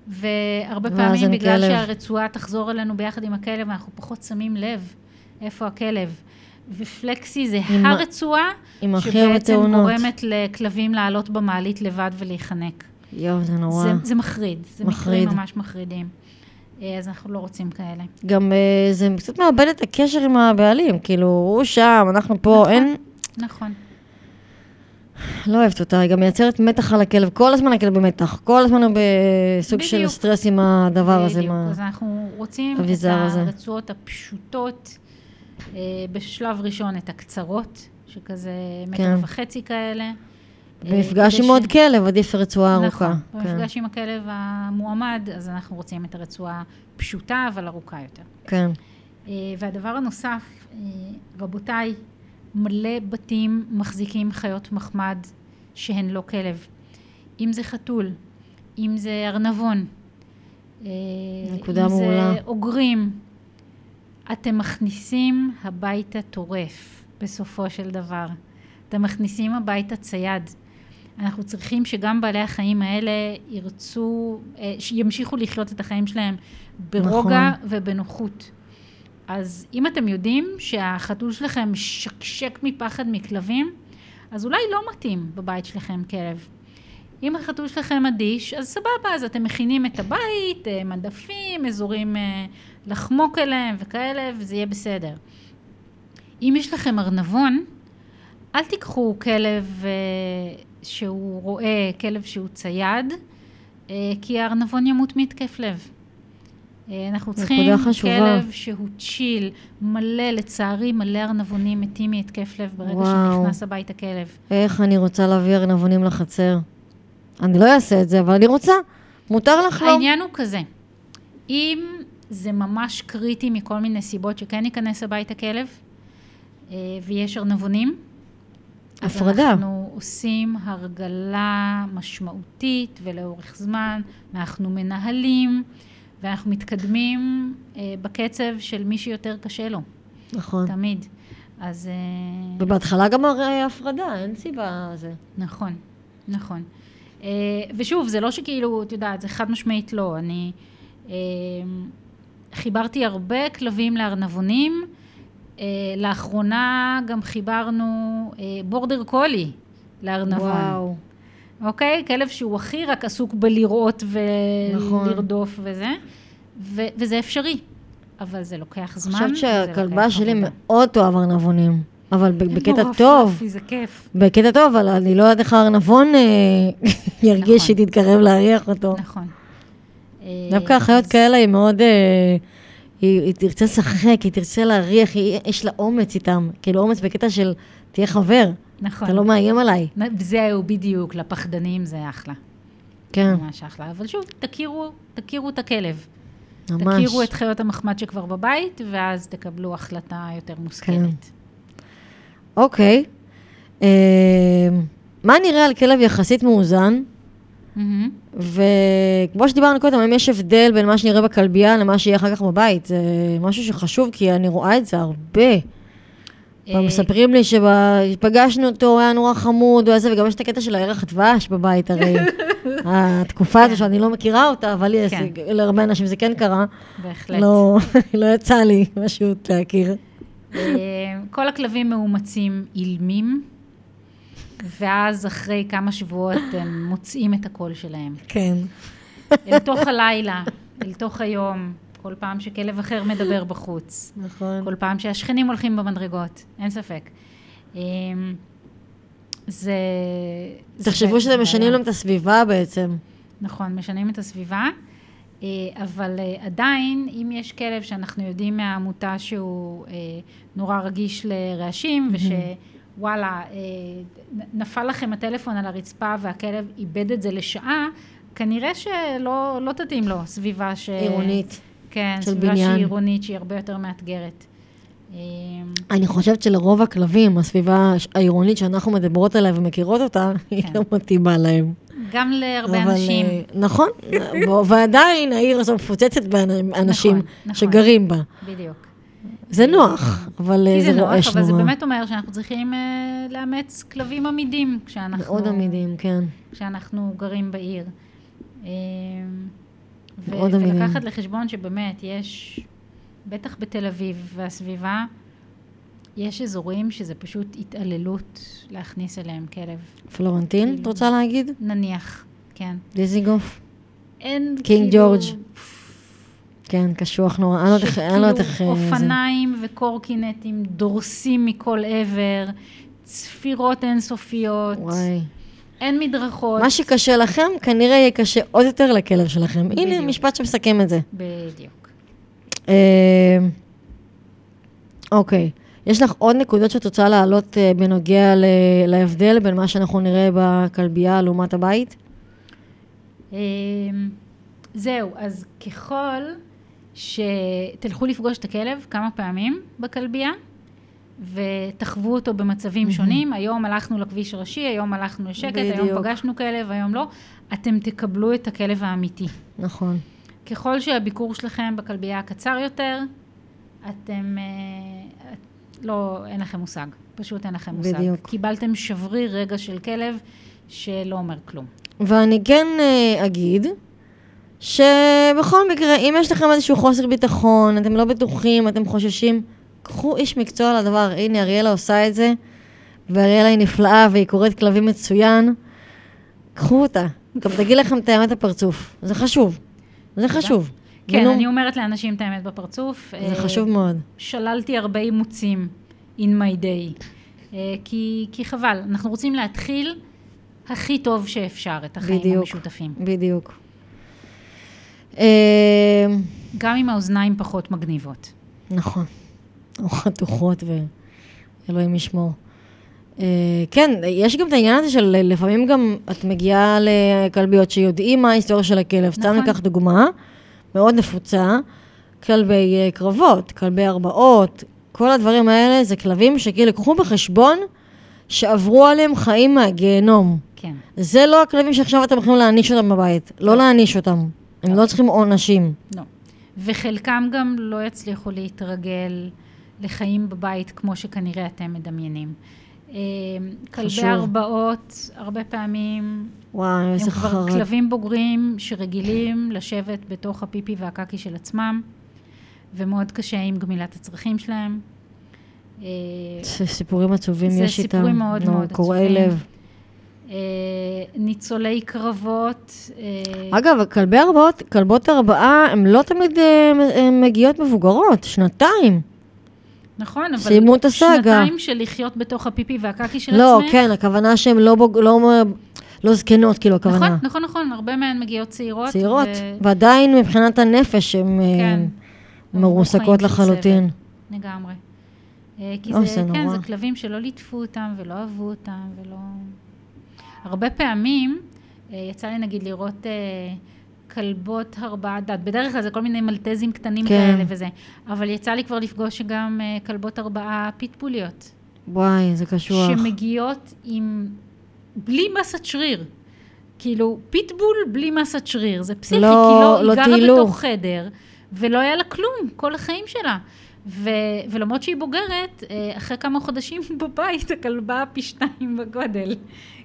והרבה פעמים בגלל כלב. שהרצועה תחזור אלינו ביחד עם הכלב, אנחנו פחות שמים לב איפה הכלב. ופלקסי זה עם הרצועה עם שבעצם. גורמת לכלבים לעלות במעלית לבד ולהיחנק. יואו, זה נורא. זה, זה מחריד, זה מחריד. מקרים ממש מחרידים. אה, אז אנחנו לא רוצים כאלה. גם אה, זה קצת מאבד את הקשר עם הבעלים, כאילו, הוא שם, אנחנו פה, נכון. אין... נכון. לא אוהבת אותה, היא גם מייצרת מתח על הכלב, כל הזמן הכלב במתח, כל הזמן הוא בסוג של בדיוק. סטרס עם הדבר הזה. בדיוק, מה- אז אנחנו רוצים את. הרצועות הפשוטות, בשלב ראשון את הקצרות, שכזה מטר כן. וחצי כאלה. אה, במפגש כדי עם ש- עוד כלב, עדיף רצועה ארוכה. נכון, במפגש עם הכלב המועמד, אז אנחנו רוצים את הרצועה פשוטה, אבל ארוכה יותר. כן, אה, והדבר הנוסף, אה, רבותיי, מלא בתים מחזיקים חיות מחמד שהן לא כלב. אם זה חתול, אם זה ארנבון, אה, נקודה אם מעולה. זה אוגרים, אתם מכניסים הביתה טורף בסופו של דבר. אתם מכניסים הביתה צייד. אנחנו צריכים שגם בעלי החיים האלה ירצו, אה, שימשיכו לחיות את החיים שלהם ברוגע נכון. ובנוחות. אז אם אתם יודעים שהחתול שלכם שקשק מפחד מכלבים, אז אולי לא מתאים בבית שלכם כלב. אם החתול שלכם אדיש, אז סבבה, אז אתם מכינים את הבית, אה, מדפים, אזורים אה, לחמוק אליהם וכאלה, וזה יהיה בסדר. אם יש לכם ארנבון, אל תיקחו כלב אה, שהוא רואה, כלב שהוא צייד, כי הארנבון ימות מהתקף לב. אנחנו צריכים. כלב שהוא צ'יל, מלא, לצערי, מלא ארנבונים מתים מהתקף לב ברגע וואו. שנכנס הביתה כלב. איך אני רוצה להביא ארנבונים לחצר. אני לא אעשה את זה, אבל אני רוצה. מותר לך לא. העניין הוא כזה, אם זה ממש קריטי מכל מיני סיבות שכן ייכנס הביתה כלב, אה, ויש ארנבונים, הפרדה. אנחנו עושים הרגלה משמעותית ולאורך זמן, ואנחנו מנהלים, ואנחנו מתקדמים אה, בקצב של מי שיותר קשה לו, נכון. תמיד. אז אה, ובהתחלה גם הרי הפרדה, אין סיבה זה. נכון, נכון. אה, ושוב, זה לא שכאילו, את יודעת, זה חד משמעית לא. אני אה, חיברתי הרבה כלבים לארנבונים. אה, לאחרונה גם חיברנו בורדר קולי לארנבון. וואו. אוקיי? כלב שהוא הכי רק עסוק בלראות נכון. ולרדוף וזה, ו- וזה אפשרי. אבל זה לוקח אני זמן. חושבת וזה שהכלבה שלי. מאוד תאהב ארנבונים. אבל בקטע טוב, זה כיף. בקטע טוב, אבל אני לא יודעת איך הארנבון אה, [LAUGHS] ירגיש נכון. שהיא תתקרב להריח אותו. נכון. אה, דווקא החיות אז- כאלה היא מאוד... אה, היא, תרצה לשחק, היא תרצה להריח, יש לה אומץ איתם. כאילו אומץ בקטע של תהיה חבר, נכון. אתה לא מאיים עליי. זהו, בדיוק, לפחדנים זה אחלה. כן, ממש אחלה. אבל שוב, תכירו, תכירו את הכלב. ממש. תכירו את חיות המחמד שכבר בבית, ואז תקבלו החלטה יותר מושכלת. אוקיי. אה, מה נראה על כלב יחסית מאוזן? מהמם. וכמו שדיברנו קודם, האם יש הבדל בין מה שנראה בכלבייה למה שיהיה אחר כך בבית? זה משהו שחשוב, כי אני רואה את זה הרבה. אה, מספרים לי שפגשנו אותו, הוא היה נורא חמוד, הוא היה זה, וגם יש את הקטע של הערך הדבש בבית, הרי [LAUGHS] התקופה הזו שאני לא מכירה אותה, אבל כן. להרבה אנשים זה כן קרה. בהחלט. לא, [LAUGHS] לא יצא לי פשוט להכיר. אה, כל הכלבים מאומצים אילמים, ואז אחרי כמה שבועות הם מוצאים את הקול שלהם. כן. אל תוך הלילה, אל תוך היום, כל פעם שכלב אחר מדבר בחוץ. נכון. כל פעם שהשכנים הולכים במדרגות, אין ספק. אמ, זה... זה תחשבו. שאתם משנים להם את הסביבה בעצם. נכון, משנים את הסביבה, אה, אבל אה, עדיין, אם יש כלב שאנחנו יודעים מהעמותה שהוא אה, נורא רגיש לרעשים, ושווואלה, אה, נ- נפל לכם הטלפון על הרצפה והכלב איבד את זה לשעה, כנראה שלא לא תתאים לו סביבה ש... עירונית. כן, של סביבה בניין. שהיא עירונית, שהיא הרבה יותר מאתגרת. אמ, אני חושבת שלרוב הכלבים, הסביבה העירונית שאנחנו מדברות עליה ומכירות אותה, היא כן. לא מתאימה להם. גם להרבה אבל, אנשים. אה, נכון, [LAUGHS] ועדיין העיר הזו מפוצצת באנשים נכון, נכון. שגרים בה. בדיוק. זה נוח, אבל כי אה, זה זה נוח, רועש אבל זה נורא. באמת אומר שאנחנו צריכים אה, לאמץ כלבים עמידים כשאנחנו... מאוד עמידים, כן. כשאנחנו גרים בעיר. אה, מאוד עמידים. ולקחת לחשבון שבאמת יש, בטח בתל אביב והסביבה, יש אזורים שזה פשוט התעללות להכניס אליהם כלב. פלורנטין, את רוצה להגיד? נניח, כן. דיזיגוף? אין קינג כאילו... ג'ורג'. כן, קשוח נורא. אני לא יודעת איך- לא. שכאילו אה, זה- אופניים וקורקינטים דורסים מכל עבר, צפירות אינסופיות, וואי. אין מדרכות. מה שקשה לכם, כנראה יהיה קשה עוד יותר לכלב שלכם. הנה. משפט שמסכם את זה. בדיוק. אה, אוקיי. יש לך עוד נקודות שאת רוצה להעלות אה, בנוגע להבדל בין מה שאנחנו נראה בכלבייה לעומת הבית? אמ, זהו, אז ככל שתלכו לפגוש את הכלב כמה פעמים בכלבייה, ותחוו אותו במצבים שונים, היום הלכנו לכביש הראשי, היום הלכנו לשקט, היום בדיוק. פגשנו כלב, היום לא, אתם תקבלו את הכלב האמיתי. נכון. ככל שהביקור שלכם בכלבייה קצר יותר, אתם, אה, את- לא, אין לכם מושג, פשוט אין לכם מושג. בדיוק. קיבלתם שבריר רגע של כלב שלא אומר כלום. ואני כן אה, אגיד שבכל מקרה, אם יש לכם איזשהו חוסר ביטחון, אתם לא בטוחים, אתם חוששים, קחו איש מקצוע לדבר. הנה, אריאלה עושה את זה, ואריאלה היא נפלאה והיא קוראת כלבים מצוין. קחו אותה. גם תגיד לכם את האמת הפרצוף. זה חשוב. זה חשוב. כן, אני אומרת לאנשים את האמת בפרצוף. זה אה, חשוב מאוד. שללתי הרבה אימוצים in my day, אה, כי, כי חבל, אנחנו רוצים להתחיל הכי טוב שאפשר את החיים בדיוק. המשותפים. בדיוק. אה, גם אם האוזניים פחות מגניבות. נכון. או חתוכות ואלוהים ישמור. אה, כן, יש גם את העניין הזה של לפעמים גם את מגיעה לכלביות שיודעים מה ההיסטוריה של הכלב. סתם נכון. ניקח דוגמה מאוד נפוצה, כלבי אה, קרבות, כלבי הרבעות, כל הדברים האלה זה כלבים שכאילו קחו בחשבון שעברו עליהם חיים מהגיהנום. כן. זה לא הכלבים שעכשיו אתם יכולים להעניש אותם בבית. לא להעניש אותם. הם לא צריכים עונשים. לא. וחלקם גם לא יצליחו להתרגל לחיים בבית כמו שכנראה אתם מדמיינים. אה, כלבי חשוב. הרבעות, הרבה פעמים, וואי, הם איזה כבר חרד. כלבים בוגרים שרגילים לשבת בתוך הפיפי והקקי של עצמם, ומאוד קשה עם גמילת הצרכים שלהם. אה, זה סיפורים עצובים זה יש איתם. סיפורים מאוד מאוד קורעי עצובים. לב. אה, ניצולי קרבות. אה, אגב, כלבי הרבעות, כלבות הרבעה, הן לא תמיד מגיעות מבוגרות, שנתיים. נכון, אבל סיימו את הסאגה. שנתיים של לחיות בתוך הפיפי והקקי של לא, עצמך. כן, הכוונה שהן לא, בוג- לא, לא זקנות, כאילו, הכוונה. נכון, נכון, נכון, הרבה מהן מגיעות צעירות. צעירות, ו- ועדיין מבחינת הנפש הן אה, כן. מרוסקות של לחלוטין. לגמרי. אה, כי אוי, זה, זה כן, נורא. זה כלבים שלא ליטפו אותם ולא אהבו אותם ולא... הרבה פעמים, אה, יצא לי נגיד לראות אה, כלבות הרבעת דת, בדרך כלל זה כל מיני מלטזים קטנים כן. כאלה וזה, אבל יצא לי כבר לפגוש גם אה, כלבות הרבעה פיטבוליות, וואי, זה קשוח. שמגיעות עם... בלי מסת שריר. כאילו, פיטבול בלי מסת שריר, זה פסיכי, לא- כי לא, לא היא גרה טיילו. בתוך חדר, ולא היה לה כלום כל החיים שלה. ו, ולמרות שהיא בוגרת, אה, אחרי כמה חודשים [LAUGHS] בבית, הכלבה פי שניים בגודל.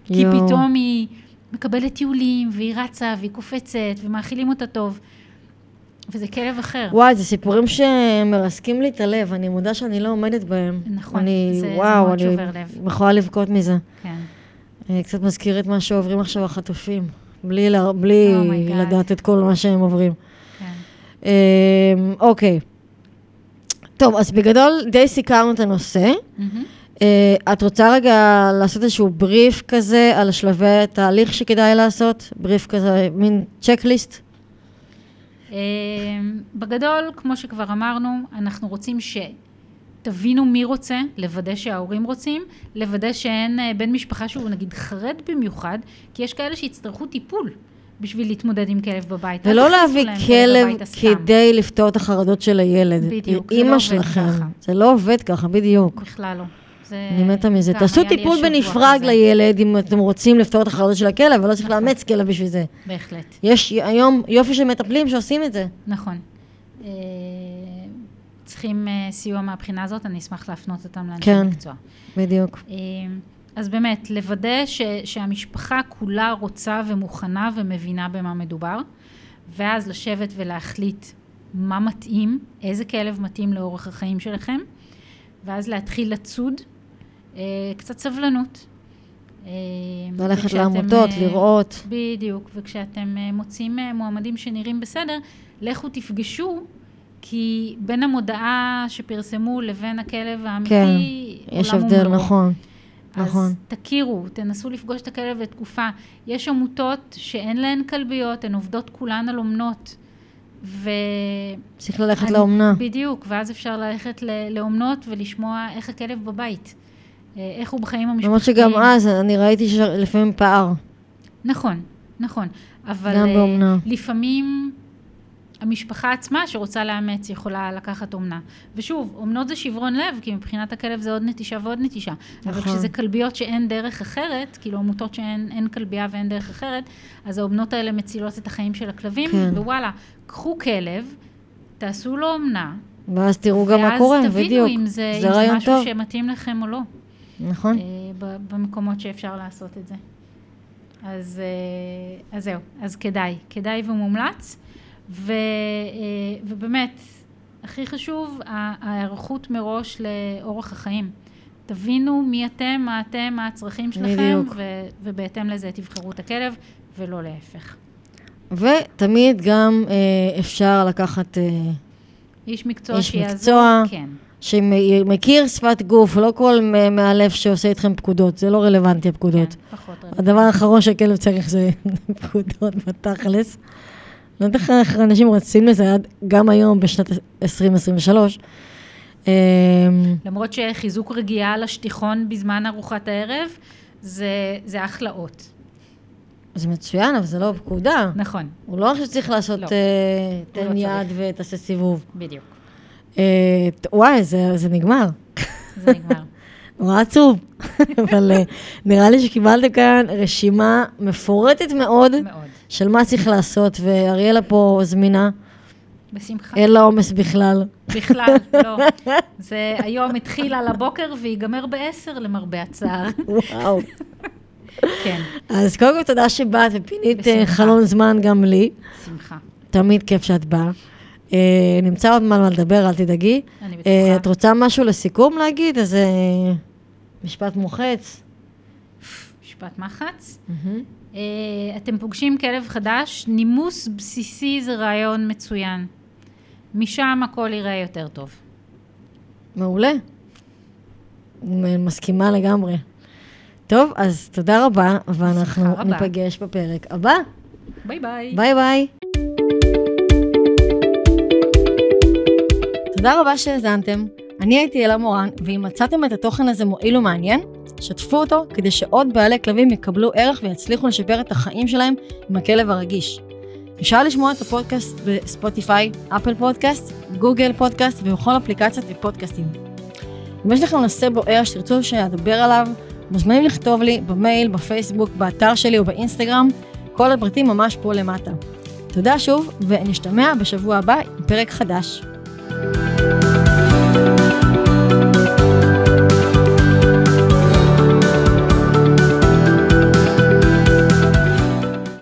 כי יואו. פתאום היא מקבלת טיולים, והיא רצה, והיא קופצת, ומאכילים אותה טוב. וזה כלב אחר. וואי, זה סיפורים שמרסקים לי את הלב, אני מודה שאני לא עומדת בהם. נכון, אני, זה- זה וואו, מאוד אני שובר לב. יכולה לבכות מזה. כן. אה, קצת מזכיר את מה שעוברים עכשיו החטופים, בלי, לה, בלי Oh. לדעת את כל מה שהם עוברים. כן. אה, אוקיי. טוב, אז בגדול די סיכרנו את הנושא. מהמם. אה, את רוצה רגע לעשות איזשהו בריף כזה על שלבי תהליך שכדאי לעשות? בריף כזה, מין צ'קליסט? אמ, בגדול, כמו שכבר אמרנו, אנחנו רוצים שתבינו מי רוצה, לוודא שההורים רוצים, לוודא שאין אה, בן משפחה שהוא נגיד חרד במיוחד, כי יש כאלה שיצטרכו טיפול בשביל להתמודד עם כלב בבית. ולא להביא כלב. כדי לפתור את החרדות של הילד. בדיוק, זה לא עובד. ככה. זה לא עובד ככה, בדיוק. בכלל לא. זה אני מתה מזה. תעשו טיפול בנפרד. לילד אם אתם רוצים לפתור את החרדות של הכלב, ולא צריך נכון. לאמץ כלב בשביל זה. בהחלט, יש היום יופי של מטפלים שעושים את זה. נכון. אה, צריכים אה, סיוע מהבחינה הזאת, אני אשמח להפנות אותם לאנשי כן. מקצוע. בדיוק. אה, אז באמת, לוודא ש, שהמשפחה כולה רוצה ומוכנה ומבינה במה מדובר, ואז לשבת ולהחליט מה מתאים, איזה כלב מתאים לאורך החיים שלכם, ואז להתחיל לצוד, קצת סבלנות. אה, ללכת לעמותות, אה, לראות. בדיוק, וכשאתם אה, מוצאים אה, מועמדים שנראים בסדר, לכו תפגשו, כי בין המודעה שפרסמו לבין הכלב האמיתי, כן, יש הבדל. נכון. אז נכון. תכירו, תנסו לפגוש את הכלב לתקופה. יש עמותות שאין להן כלביות, הן עובדות כולן על אומנות. ו... צריך ללכת לאומנה. בדיוק, ואז אפשר ללכת לאומנות ולשמוע איך הכלב בבית. אה, איך הוא בחיים המשפחתיים. למרות שגם אז אני ראיתי שלפעמים פער. נכון, נכון. אבל גם אה, באומנה. לפעמים המשפחה עצמה שרוצה לאמץ יכולה לקחת אומנה. ושוב, אומנות זה שברון לב, כי מבחינת הכלב זה עוד נטישה ועוד נטישה. אבל נכון. כשזה כלביות שאין דרך אחרת, כאילו עמותות שאין אין כלבייה ואין דרך אחרת, אז האומנות האלה מצילות את החיים של הכלבים, כן. ווואלה, קחו כלב, תעשו לו אומנה, ואז תראו גם מה קורה, ואז בדיוק. תבינו אם זה, אם זה רעיון משהו טוב. שמתאים לכם או לא. נכון. אה, במקומות שאפשר לעשות את זה. אז, אה, אז זהו, אז כדאי, כדאי ומומלץ. ו, אה, ובאמת, הכי חשוב, ההיערכות מראש לאורח החיים. תבינו מי אתם, מה אתם, מה הצרכים שלכם. ו- ובהתאם לזה תבחרו את הכלב, ולא להפך. ותמיד גם אה, אפשר לקחת, אה, איש מקצוע איש שיעזור, מקצוע. כן, שמכיר שפת גוף, לא כל מאלף שעושה איתכם פקודות, זה לא רלוונטי הפקודות. כן, פחות רלוונטי. הדבר האחרון שכלב צריך זה [LAUGHS] פקודות בתכלס. לא יודעת איך אנשים רצים לזה עד גם היום בשנת 2023. אמ, למרות שחיזוק רגיעה על השטיחון בזמן ארוחת הערב, זה, זה אחלה אות. זה מצוין, אבל זה לא פקודה. נכון, הוא לא עכשיו צריך לעשות לא. אה, לא תן יד. ותעשה סיבוב. בדיוק. אה, וואי, זה זה נגמר. זה נגמר. [LAUGHS] נורא עצוב. [LAUGHS] אבל אה, נראה לי שקיבלתם כאן רשימה מפורטת מאוד מאוד. של מה צריך לעשות, ואריאלה פה זמינה, בשמחה. אין לה עומס בכלל. בכלל, לא. [LAUGHS] זה היום התחיל על הבוקר ויגמר בעשר למרבה הצער. וואו. כן, אז קודם כל תודה שבאת ופינית אה, בשמחה. חלון זמן גם לי. שמחה. תמיד כיף שאת באה. אה, נמצא עוד מה לדבר, אל תדאגי. אני אה, את בטוחה. רוצה משהו לסיכום להגיד? איזה משפט מוחץ? משפט מחץ. אה, אתם פוגשים כלב חדש, נימוס בסיסי זה רעיון מצוין. משם הכל ייראה יותר טוב. מעולה. מסכימה לגמרי. טוב, אז תודה רבה, ואנחנו. ניפגש בפרק הבא. ביי ביי. ביי ביי. תודה רבה שהאזנתם. אני הייתי אלה מורן, ואם מצאתם את התוכן הזה מועיל ומעניין, שתפו אותו כדי שעוד בעלי כלבים יקבלו ערך ויצליחו לשפר את החיים שלהם עם הכלב הרגיש. אפשר לשמוע את הפודקאסט בספוטיפיי, אפל פודקאסט, גוגל פודקאסט ובכל אפליקציית פודקאסטים. אם יש לכם נושא בוער שתרצו שאדבר עליו, מוזמנים לכתוב לי במייל, בפייסבוק, באתר שלי או באינסטגרם, כל הפרטים ממש פה למטה. תודה שוב, ונשתמע בשבוע הבא עם פרק חדש. you